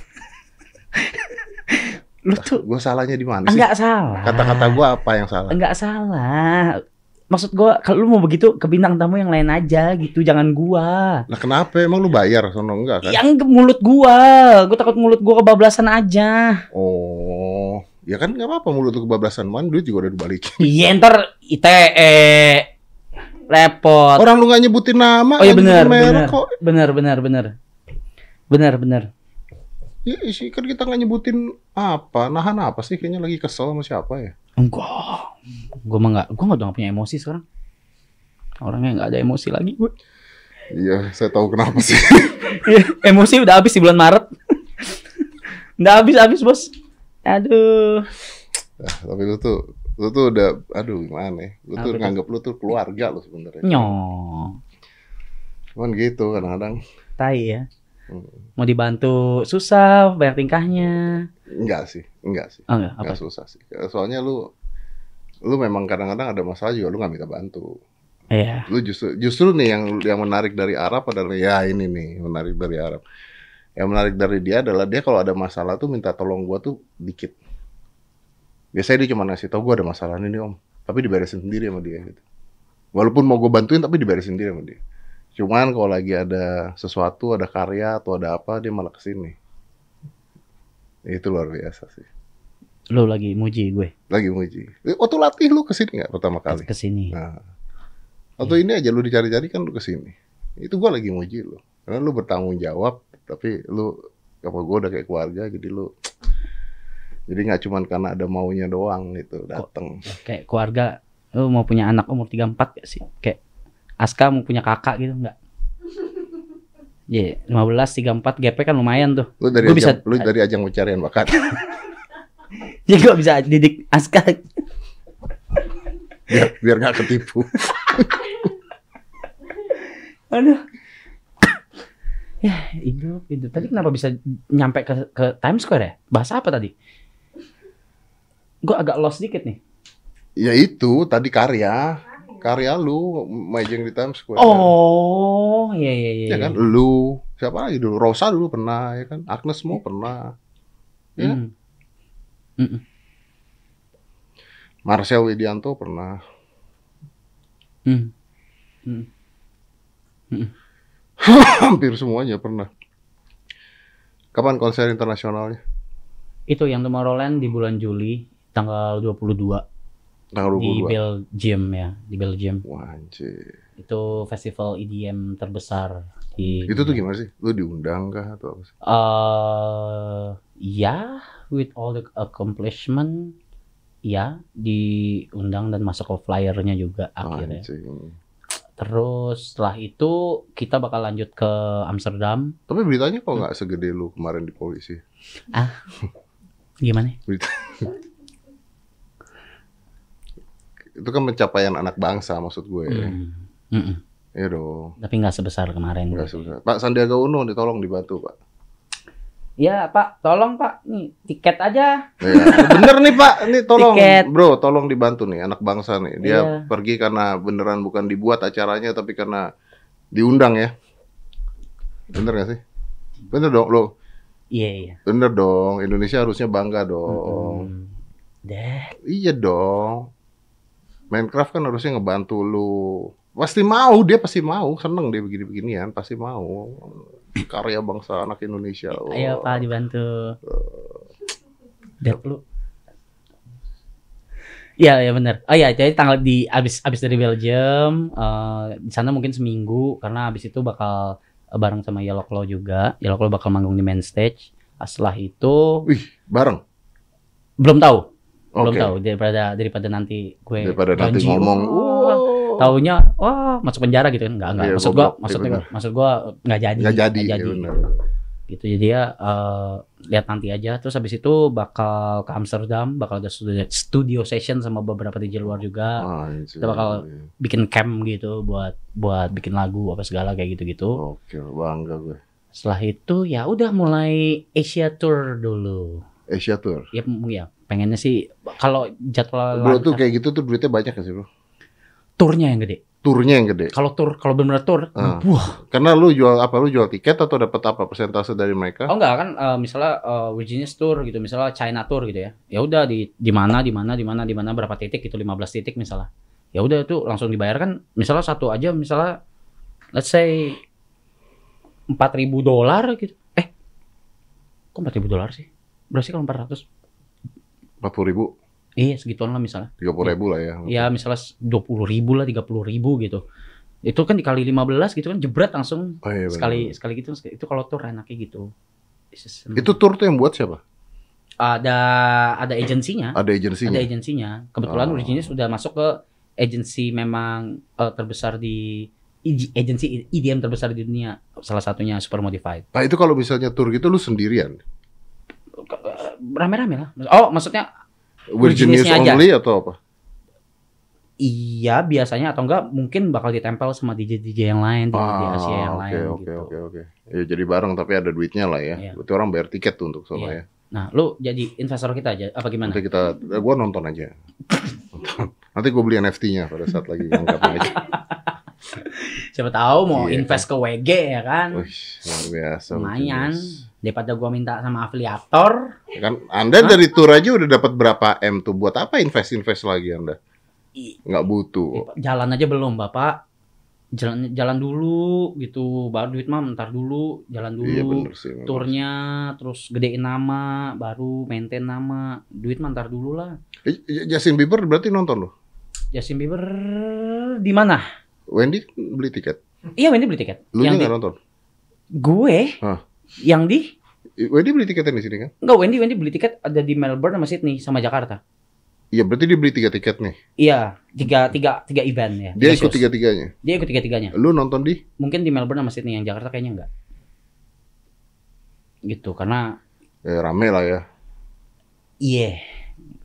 lu tuh Gue salahnya di mana sih? enggak salah. Kata-kata gue apa yang salah? enggak salah. Maksud gua kalau lu mau begitu ke bintang tamu yang lain aja gitu, jangan gua. Nah kenapa? Emang lu bayar? Sono enggak kan? Yang mulut gua, gua takut mulut gua kebablasan aja. Oh, ya kan nggak apa-apa mulut lu kebablasan. Man, duit juga udah dibalikin. Iya ntar ITE repot. Orang lu nggak nyebutin nama, Oh iya benar, benar. kok. Benar, benar, benar. Benar, benar. Ya, sih kan kita nggak nyebutin apa, nahan apa sih? Kayaknya lagi kesel sama siapa ya? Enggak. Gua mah enggak, gua enggak udah nggak punya emosi sekarang. Orangnya enggak ada emosi lagi gue. Iya, saya tahu kenapa sih. emosi udah habis di bulan Maret. udah habis habis, Bos. Aduh. Nah, tapi lu tuh, lu tuh udah, aduh gimana ya? Lu tuh? nganggap lu tuh keluarga lu sebenarnya. Nyong. Cuman gitu kadang-kadang. Tai ya. Hmm. Mau dibantu susah, bayar tingkahnya. Enggak sih, enggak sih. Oh enggak, apa? Enggak susah sih. Soalnya lu, lu memang kadang-kadang ada masalah juga lu nggak minta bantu. Iya. Lu justru justru nih yang yang menarik dari Arab adalah ya ini nih menarik dari Arab. Yang menarik dari dia adalah dia kalau ada masalah tuh minta tolong gua tuh dikit. Biasanya dia cuma ngasih tau gua ada masalah ini nih om, tapi diberesin sendiri sama dia gitu. Walaupun mau gue bantuin tapi diberesin sendiri sama dia. Cuman kalau lagi ada sesuatu, ada karya atau ada apa dia malah ke sini. Itu luar biasa sih. Lu lagi muji gue Lagi muji. Waktu latih lu ke sini nggak pertama kali? ke sini. Nah, atau ini aja lu dicari-cari kan lu ke sini. Itu gua lagi muji lu. Karena lu bertanggung jawab, tapi lu apa gua udah kayak keluarga, jadi lu jadi nggak cuman karena ada maunya doang gitu datang. Kayak keluarga lu mau punya anak umur 34 gak sih? Kayak Aska mau punya kakak gitu enggak? Iya, 15 34 GP kan lumayan tuh. Lu dari Gua bisa- ajang, lu dari ajang pencarian bakat. Jadi gua bisa didik Aska. biar biar nggak ketipu. Aduh. ya, hidup, hidup. Tadi kenapa bisa nyampe ke, ke Times Square ya? Bahasa apa tadi? Gua agak lost dikit nih. ya itu tadi karya, karya lu majeng di Times Square. Oh, iya iya iya. Ya kan, lu siapa lagi dulu? Rosa dulu pernah ya kan, Agnes Mo pernah, ya. Hmm. Mm-mm. Marcel Widianto pernah. Hmm. Hmm. Hampir semuanya pernah. Kapan konser internasionalnya? Itu yang Tomorrowland di bulan Juli tanggal 22 Tanggal di 22. Belgium ya, di Belgium. Wah, anjir. Itu festival EDM terbesar di Itu tuh gimana sih? Lu diundang kah atau apa sih? Eh, ya, with all the accomplishment, ya diundang dan masuk ke flyernya juga akhirnya. Anjing. Terus setelah itu kita bakal lanjut ke Amsterdam. Tapi beritanya kok nggak segede lu kemarin di polisi? Gimana? Berita. Itu kan pencapaian anak bangsa maksud gue. Hmm. Mm-mm. Iya dong. Tapi nggak sebesar kemarin. Nggak susah. Pak Sandiaga Uno ditolong dibantu, Pak. Ya Pak, tolong Pak, nih tiket aja. Ya, bener nih Pak, ini tolong Tiket. bro, tolong dibantu nih anak bangsa nih. Dia Iya. pergi karena beneran bukan dibuat acaranya, tapi karena diundang ya. Bener gak sih? Bener dong, lo. Iya iya. Bener dong, Indonesia harusnya bangga dong. Mm. Deh. Iya dong. Minecraft kan harusnya ngebantu lu. Pasti mau, dia pasti mau, seneng dia begini-beginian, pasti mau. Karya bangsa anak Indonesia. Ayo Pak dibantu. Lu. Iya ya benar. Oh iya jadi tanggal di abis abis dari Belgium eh, di sana mungkin seminggu karena abis itu bakal eh, bareng sama Yellow Claw juga. Yellow Claw bakal manggung di main stage. Ah, Setelah itu Wih, bareng. belum tahu, belum tahu daripada daripada nanti gue Daripada nanti janji, ngomong, wah, "Wah, taunya wah masuk penjara gitu kan enggak enggak Iya, maksud gua goblok. maksud Iya, gua maksud gua nggak jadi nggak jadi, nggak ya bener. gitu jadi ya eh, lihat nanti aja terus habis itu bakal ke Amsterdam bakal ada studio, studio session sama beberapa DJ luar juga Anjir. Kita bakal- bikin camp gitu buat buat bikin lagu apa segala kayak gitu gitu Oke, bangga gue. setelah itu ya udah mulai Asia Tour dulu Asia Tour. ya m- ya pengennya sih kalau jadwal bro tuh kayak gitu tuh duitnya banyak sih bro? Turnya yang gede. Turnya yang gede? Kalau tur kalau benar tur uh. wah karena lu jual apa lu jual tiket atau dapat apa persentase dari mereka? Oh enggak kan uh, misalnya eh, uh, Virginia tour gitu misalnya China tour gitu ya. Ya udah di di mana di mana di mana di mana berapa titik gitu 15 titik misalnya. Ya udah itu langsung dibayarkan misalnya satu aja misalnya let's say empat ribu dolar gitu. Eh kok empat ribu dolar sih? Berarti kalau empat ratus? 40 ribu? Iya segituan lah misalnya. 30 ribu lah ya. Iya misalnya 20 ribu lah, 30 ribu gitu. Itu kan dikali 15 gitu kan jebret langsung oh, iya, bener. sekali sekali gitu. Itu kalau tour enaknya gitu. Itu tour tuh yang buat siapa? Ada ada agensinya. Ada agensinya. Ada agensinya. Kebetulan oh. originnya sudah masuk ke agensi memang uh, terbesar di agensi IDM terbesar di dunia salah satunya Super Modified. Nah itu kalau misalnya tour gitu lu sendirian? Rame-rame lah. Oh, maksudnya Virginius Virginius-nya aja. only atau apa? iya biasanya atau enggak mungkin bakal ditempel sama DJ-DJ yang lain di, di Asia yang Ah, lain Oke oke gitu. oke oke. Ya jadi bareng tapi ada duitnya lah ya. Iya. Berarti orang bayar tiket tuh untuk sono Iya. ya. Nah, lu jadi investor kita aja apa gimana? Nanti kita, eh, gua nonton aja. Nonton. Nanti gue beli NFT-nya pada saat lagi ngangkat aja. Siapa tahu mau Iya, invest ke WG ya kan. Wih, luar biasa. Lumayan. Bos. Daripada gua minta sama afiliator. Kan Anda dari tour aja udah dapat berapa M tuh? Buat apa invest-invest lagi Anda? Nggak butuh. Jalan aja belum, Bapak. Jalan jalan dulu gitu. Baru duit mah ntar dulu, jalan dulu. Iya bener sih. turnya terus gedein nama baru maintain nama duit mah ntar dulu lah Justin Bieber berarti nonton loh. Justin Bieber di mana Wendy beli tiket. iya Wendy beli tiket Lu yang nggak nonton. gue Hah. Yang di Wendy beli tiketnya di sini kan? enggak Wendy Wendy beli tiket ada di Melbourne sama Sydney sama Jakarta Iya berarti dia beli tiga tiket nih. iya tiga tiga tiga event ya Dia tiga ikut shows. tiga tiganya. dia ikut tiga tiganya Lu nonton di? mungkin di Melbourne sama Sydney yang Jakarta kayaknya enggak gitu karena Eh, rame lah ya. iya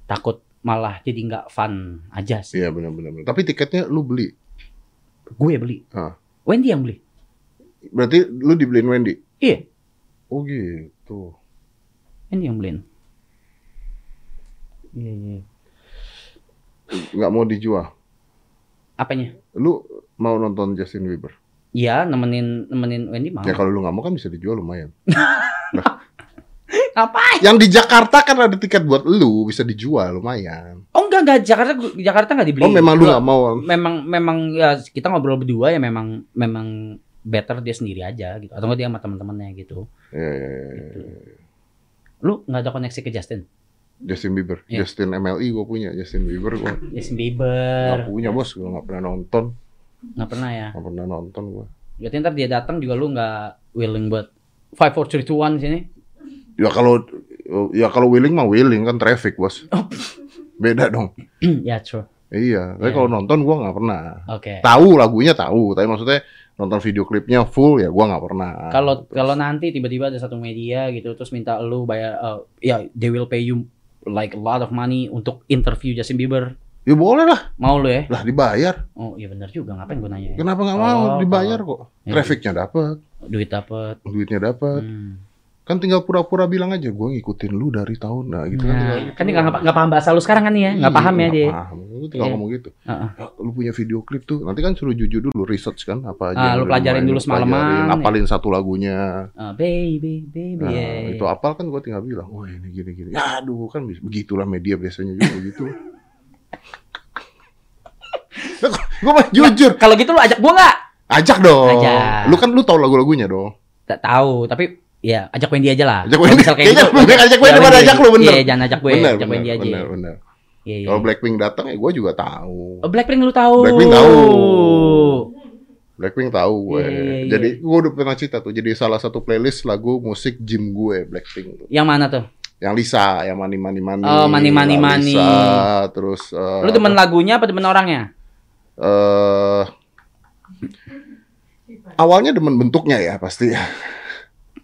takut malah jadi nggak fun aja sih Iya benar-benar. Tapi tiketnya lu beli. gue beli Hah. Wendy yang beli Berarti lu dibeliin Wendy. iya Oh gitu. Ini yang beliin. Iya, iya. Nggak mau dijual. Apanya? Lu mau nonton Justin Bieber? Iya, nemenin nemenin Wendy mau. Ya kalau lu nggak mau kan bisa dijual lumayan. Ngapain? Yang di Jakarta kan ada tiket buat lu bisa dijual lumayan. Oh enggak enggak Jakarta Jakarta enggak dibeli. Oh memang lu Gua- nggak mau? Memang memang ya kita ngobrol berdua ya memang memang better dia sendiri aja gitu. Atau enggak dia sama teman-temannya gitu. Ya, ya, ya, ya. Gitu. Lu nggak ada koneksi ke Justin? Justin Bieber, Iya. Justin MLI gue punya, Justin Bieber gue Justin Bieber. punya bos, gue nggak pernah nonton, Nggak pernah ya. nggak pernah nonton gue. Berarti ntar dia datang juga lu nggak willing buat five four three two one sini. Ya kalau ya kalau willing mah willing kan traffic bos. Beda dong. ya true. Iya, tapi Iya. kalau nonton gue nggak pernah. Oke. Tahu lagunya tahu, tapi maksudnya nonton video klipnya full ya gue nggak pernah. Kalau kalau nanti tiba-tiba ada satu media gitu terus minta lu bayar uh, ya they will pay you like a lot of money untuk interview Justin Bieber. ya boleh lah, Mau lu ya? lah dibayar. Oh iya benar juga ngapain gue nanya ya? Kenapa nggak mau Oh, dibayar kok? Ya, Trafficnya dapat, Duit dapet. duitnya dapat. Hmm. Kan tinggal pura-pura bilang aja, gue ngikutin lu dari tahun, nah gitu kan. Nah, tinggal kan dia nggak nggak paham bahasa lu sekarang kan ya? Nggak Iya, paham ya dia. Paham. Lu tinggal Iya. ngomong gitu. Heeh. Ya, lu punya video klip tuh. Nanti kan suruh jujur dulu research kan apa aja. Yang lu pelajarin dulu semalaman, pelajarin, ya. Apalin satu lagunya. Ah, baby, baby. Nah, yeah. itu apal kan gua tinggal bilang, "Wah, ini gini gini." Ya, aduh, kan begitulah media biasanya juga begitu. Lah, gua mah jujur. Kalau gitu lu ajak gua nggak? Ajak dong. Ajak. Lu kan lu tahu lagu-lagunya dong. Tak tahu, tapi ya ajak Wendy aja lah. Ajak Wendy. kayak Kayaknya gitu, ajak Wendy ya, daripada Wendy. ajak lu, bener. Iya, jangan ajak gue, bener, ajak bener, Wendy aja. bener, bener. Iya, iya. Kalau Blackpink datang ya gua juga tahu. Oh, Blackpink lu tahu. Blackpink tahu. Blackpink tahu gue. Iya, iya, iya. Jadi gue udah pernah cerita tuh. Jadi salah satu playlist lagu musik gym gue Blackpink tuh. Yang mana tuh? Yang Lisa, yang Mani Mani Mani. Oh, Money, La Money. Lisa, terus eh, Lu demen lagunya apa demen orangnya? eh awalnya demen bentuknya ya pasti.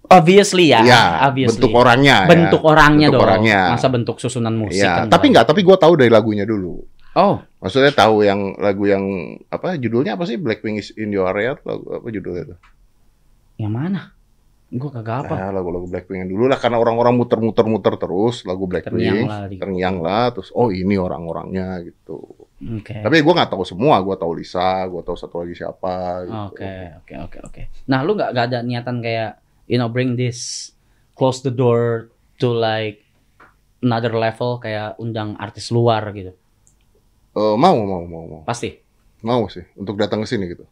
Obviously ya, Iya, obviously. bentuk orangnya. ya. Bentuk orangnya Bentuk dong. orangnya. Masa bentuk susunan musik Iya, kan tapi enggak. nggak, tapi gue tahu dari lagunya dulu. Oh, Maksudnya tahu yang lagu yang apa judulnya apa sih Blackpink is in your area lagu apa judulnya itu? yang mana? Gua kagak apa. Nah, lagu-lagu Blackpink yang dulu lah karena orang-orang muter-muter-muter terus lagu Blackpink Terngiang lah terngiang lah terus oh ini orang-orangnya gitu. Oke. Tapi gue nggak tahu semua, gue tahu Lisa, gue tahu satu lagi siapa. Gitu. Oke, oke, oke, oke. Nah, lu nggak ada niatan kayak you know bring this close the door to like another level kayak undang artis luar gitu. Eh, mau, mau, mau, mau, Pasti. mau sih untuk datang ke sini gitu.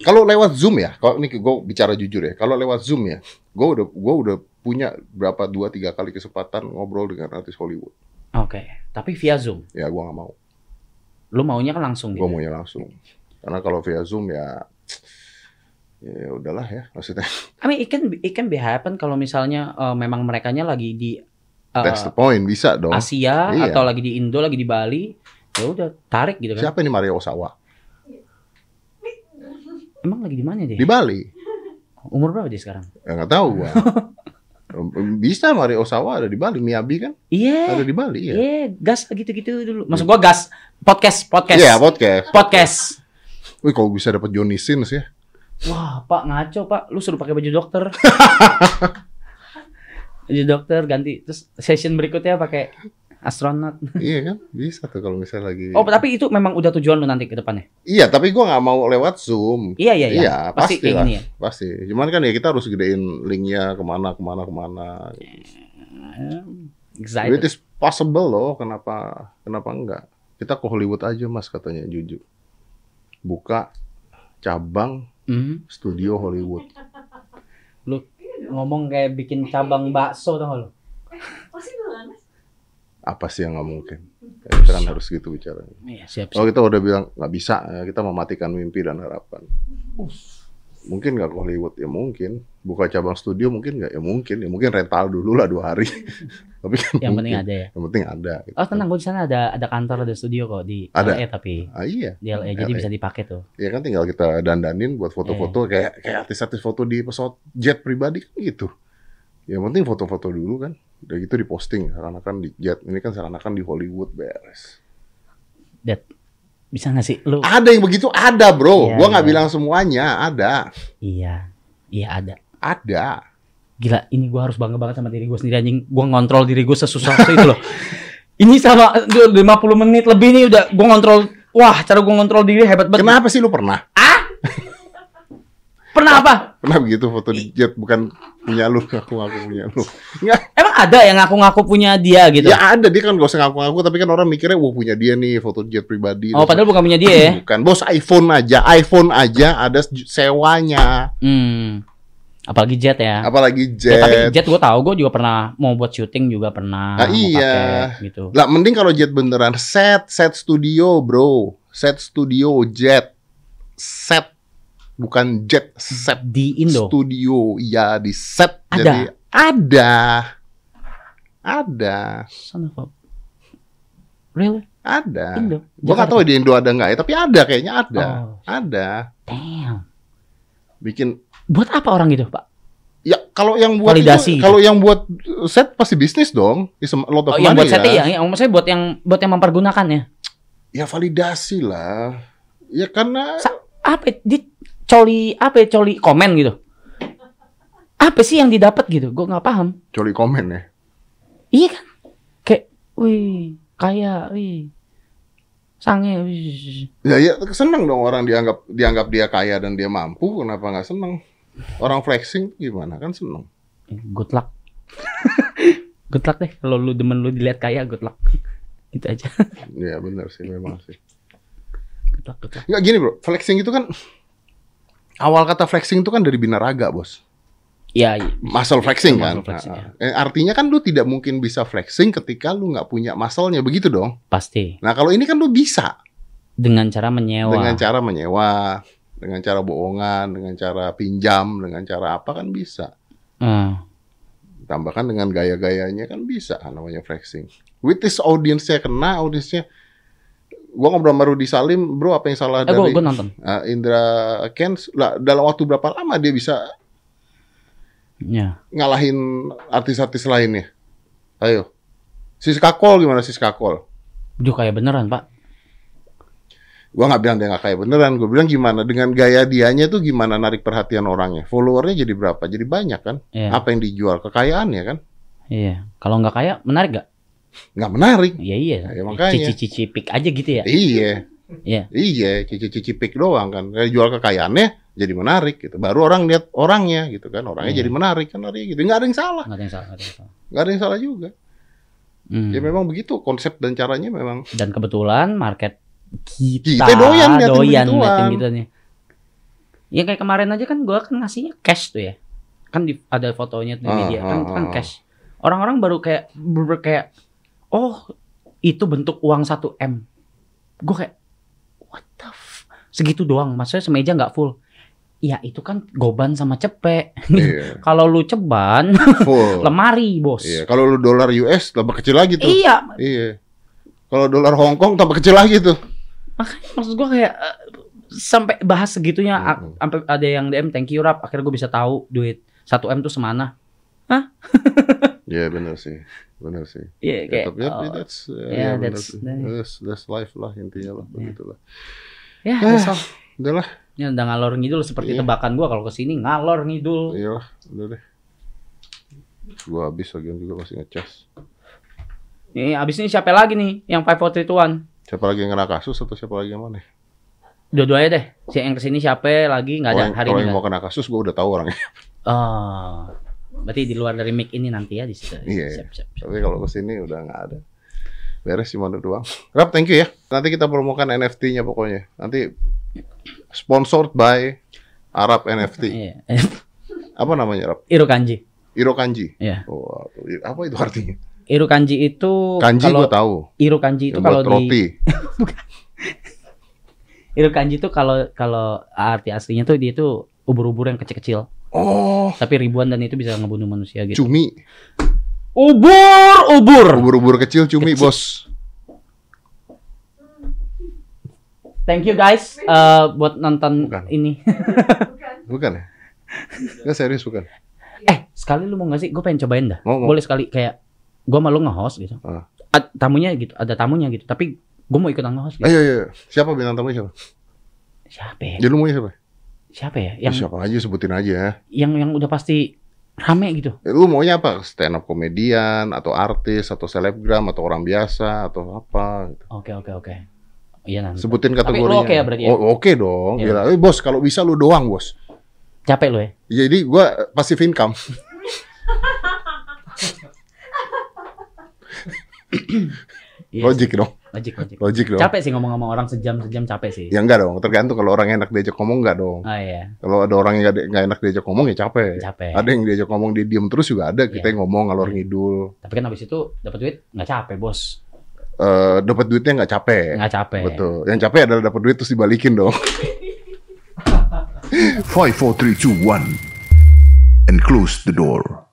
Kalau lewat Zoom ya, kalau ini gue bicara jujur ya, kalau lewat Zoom ya, gue udah gue udah punya berapa dua tiga kali kesempatan ngobrol dengan artis Hollywood. Oke, tapi via Zoom. Ya gue nggak mau, Lu maunya kan langsung gue gitu. maunya langsung. Karena kalau via Zoom ya, ya udahlah ya, maksudnya I mean, it can be, it can be happen kalau misalnya uh, memang merekanya lagi di uh, that's the point, bisa dong. Asia Iya. atau lagi di Indo, lagi di Bali, ya udah tarik gitu kan. Siapa ini Mario Osawa? Emang lagi di mana dia? Di Bali. Umur berapa dia sekarang? Ya nggak tahu gua. Bisa Mario Osawa ada di Bali, Miyabi kan Iya. ada di Bali ya. Iya, gas gitu-gitu dulu. Maksud gua gas podcast, podcast. Iya, podcast. podcast. Wih, kalau bisa dapat Johnny Sins ya. Wah, Pak ngaco, Pak. Lu suruh pakai baju dokter. baju dokter ganti terus session berikutnya pakai astronot. iya kan? Bisa tuh kalau misalnya lagi. Oh, tapi itu memang udah tujuan lu nanti ke depannya. Iya, tapi gua nggak mau lewat Zoom. Iya, iya, iya. Iya, Pasti pasti lah. ya. Pasti. Cuman kan ya kita harus gedein linknya ke mana ke mana ke mana. It Excited. is possible loh. Kenapa kenapa enggak? Kita ke Hollywood aja mas katanya Juju. Buka cabang Hmm. studio Hollywood. Lu ngomong kayak bikin cabang bakso tau banget. Apa sih yang nggak mungkin? Kita kan harus gitu bicaranya. Iya, siap, Oh kita udah bilang nggak bisa, kita mematikan mimpi dan harapan. Mungkin nggak ke Hollywood ya mungkin. Buka cabang studio mungkin nggak ya mungkin. Ya mungkin rental dulu lah dua hari. Tapi kan Yang penting ada ya. Yang penting ada. gitu. Oh, tenang, gue di sana ada ada kantor, ada studio kok di Ada. LA tapi Ah, iya. di LA jadi LA. bisa dipakai tuh. Ya kan tinggal kita dandanin buat foto-foto Iya. kayak kayak artis-artis foto di pesawat jet pribadi kan gitu. Yang penting foto-foto dulu kan. Udah gitu diposting seakan-akan di jet. Ini kan seakan-akan di Hollywood beres. Bisa gak sih lu? Ada yang begitu ada, Bro. Iya, gua nggak iya. bilang semuanya, ada. Iya. Iya ada. Ada. Gila, ini gua harus bangga banget sama diri gue sendiri anjing. Gua ngontrol diri gue sesusah itu loh. Ini sama udah 50 menit lebih nih udah gua ngontrol. Wah, cara gua ngontrol diri hebat banget. Kenapa sih lu pernah? Pernah apa? Pernah begitu foto di jet bukan punya lu, aku ngaku punya lu. Enggak, Emang ada yang ngaku-ngaku punya dia gitu? ya ada dia kan gak usah ngaku-ngaku tapi kan orang mikirnya wah punya dia nih foto jet pribadi. Oh, padahal bukan punya dia ya. Bukan, bos iPhone aja, iPhone aja ada sewanya. Hmm. Apalagi jet ya. Apalagi Ya, tapi jet. jet gue tahu gue juga pernah mau buat syuting juga pernah. Ah, mau iya. pakai gitu. Lah mending kalau jet beneran set, set studio, bro. Set studio jet. Set bukan jet, set Di Indo. studio. Iya, di set. Ada? Jadi ada. Ada. Son of a- Really? Ada. Indo. Gua nggak tahu di Indo ada nggak ya, tapi ada kayaknya ada. Oh, Ada. damn. Bikin Buat apa orang gitu, Pak? ya kalau yang buat Validasi itu, gitu. kalau yang buat set pasti bisnis dong. Is a lot Oh, of yang money buat setting ya. ya, yang maksudnya buat yang buat yang mempergunakan ya. Ya validasi lah. Ya karena Sa- apa ya? Coli apa ya coli komen gitu. Apa sih yang didapat gitu? Gue nggak paham. coli komen ya. Iya kan? Kayak, wih, kaya, wih, sange, wih. Ya, ya seneng dong orang dianggap dianggap dia kaya dan dia mampu. Kenapa nggak seneng? Orang flexing gimana kan seneng. Good luck. good luck deh. Kalau lu demen lu dilihat kaya, good luck. Itu aja. Ya benar sih memang sih. Good luck, good luck. Nggak gini bro, flexing itu kan awal kata flexing itu kan dari binaraga bos. Ya, iya. Muscle flexing Muscle kan. flexing, Nah, eh, artinya kan lu tidak mungkin bisa flexing ketika lu nggak punya muscle-nya begitu dong. pasti. Nah kalau ini kan lu bisa Dengan cara menyewa. dengan cara menyewa, dengan cara bohongan, dengan cara pinjam, dengan cara apa kan bisa. Eh, Tambahkan dengan gaya-gayanya kan bisa namanya flexing. With this audience-nya kena, audiensnya gua ngobrol sama Rudy Salim, bro apa yang salah eh, gue dari nonton. uh, Indra Kens lah dalam waktu berapa lama dia bisa Ya. ngalahin artis-artis lainnya? Ayo. Siska Kol gimana Siska Kol? Dia kayak beneran, Pak. Gua nggak bilang dia nggak kayak beneran, gue bilang gimana dengan gaya dianya tuh gimana narik perhatian orangnya. Followernya jadi berapa? Jadi banyak kan? Iya. Apa yang dijual? Kekayaannya kan? Iya. Kalau nggak kaya, menarik gak? Nggak menarik. Iya iya. Ya, makanya. Cici-cici pik aja gitu ya. Iya. Iya. Iya, cici-cici pik doang kan. Jual kekayaannya jadi menarik gitu. Baru orang lihat orangnya gitu kan. Orangnya Iya. jadi menarik kan hari gitu. Nggak ada yang salah. Nggak ada yang salah. nggak ada yang salah. Nggak ada yang salah juga. Hmm. Ya memang begitu konsep dan caranya memang. Dan kebetulan market kita, Kita doyan liatin doyan begituan. gitu nih. Ya kayak kemarin aja kan gua kan ngasihnya cash tuh ya. Kan di, ada fotonya di Ah, media kan, ah, kan ah. cash. Orang-orang baru kayak ber kayak oh itu bentuk uang 1 M. Gue kayak what the f segitu doang. Maksudnya semeja nggak full. Ya itu kan goban sama cepek. Iya. Kalau lu ceban Full. lemari bos. Iya. Kalau lu dolar US tambah kecil lagi tuh. Iya, Iya. Kalau dolar Hong Kong tambah kecil lagi tuh. makanya maksud gua kayak eh, sampai bahas segitunya a- Mm-mm. sampai ada yang DM thank you rap akhirnya gue bisa tahu duit 1 m tuh semana Iya benar sih. Benar sih. iya Ya, kayak tapi ya, oh, that's, ya, yeah, ya, benar that's- that's, that's life lah intinya lah. Begitulah. ya Ah, that's all. Udah lah. Ini udah ngalor ngidul seperti Iya. tebakan gua kalau ke sini ngalor ngidul Iya lah. Udah deh. Gua habis bagian juga masih ngecas. Nih, abis ini siapa lagi nih yang 5 4 3 2 1? Siapa lagi yang kena kasus atau siapa lagi yang mana? Dua-duanya deh. Si yang ke sini siapa lagi nggak ada Kalau yang, hari kalau ini. yang mau kena kasus gue udah tahu orangnya. Oh. Berarti di luar dari mic ini nanti ya di situ. Iya, Siap, siap, siap. Tapi kalau ke sini udah nggak ada. Beres cuma doang. Rap, thank you ya. Nanti kita promokan NFT-nya pokoknya. Nanti sponsored by Arab NFT. Iya. Apa namanya Rap? Iru kanji. Iro Kanji. Iya. Oh, apa itu artinya? Iru kanji itu Kanji kalau gue tahu. Iru kanji itu Yang kalau roti. di kanji itu kalau kalau arti aslinya tuh dia tuh ubur-ubur yang kecil-kecil, Oh, tapi ribuan dan itu bisa ngebunuh manusia gitu. cumi. Ubur, ubur. Ubur-ubur kecil cumi, Bos. Thank you guys eh, buat nonton Bukan. ini. Bukan. Bukan ya? Nggak serius bukan. eh, sekali lu mau gak sih? Gue pengen cobain dah. Mau, mau. Boleh sekali kayak gue malu nge-host gitu. Ah. Ad- tamunya gitu, ada tamunya gitu. Tapi gue mau ikut nge-host gitu. Ayo, ayo, ayo. Siapa bintang tamu siapa? Siapa ya? Ya lu maunya siapa? Siapa ya? Ya, Yang siapa aja sebutin aja. yang yang udah pasti rame gitu. Eh, Lu maunya apa? Stand up komedian atau artis atau selebgram atau orang biasa atau apa? gitu. Oke oke oke. Iya nanti. Sebutin Tapi lu kategorinya. oke ya berarti ya? Oke dong. Iya. Gila. Eh, bos, kalau bisa lu doang, bos. Capek lu ya? Jadi gua passive income. Iya Logik dong. Logik logik. Logik dong. Capek sih ngomong sama orang sejam sejam capek sih. Ya enggak dong, tergantung kalau orang enak diajak ngomong enggak dong. Oh iya, Kalau ada orang yang nggak nggak enak diajak ngomong ya capek. capek. Ada yang diajak ngomong dia diem terus juga ada. Kita Iya. yang ngomong ngalor ngidul. Tapi kan abis itu dapat duit nggak capek bos, Eh dapat duitnya nggak capek. nggak capek. Betul. Yang capek adalah dapat duit terus dibalikin dong. 5, 4, 3, 2, 1. And close the door.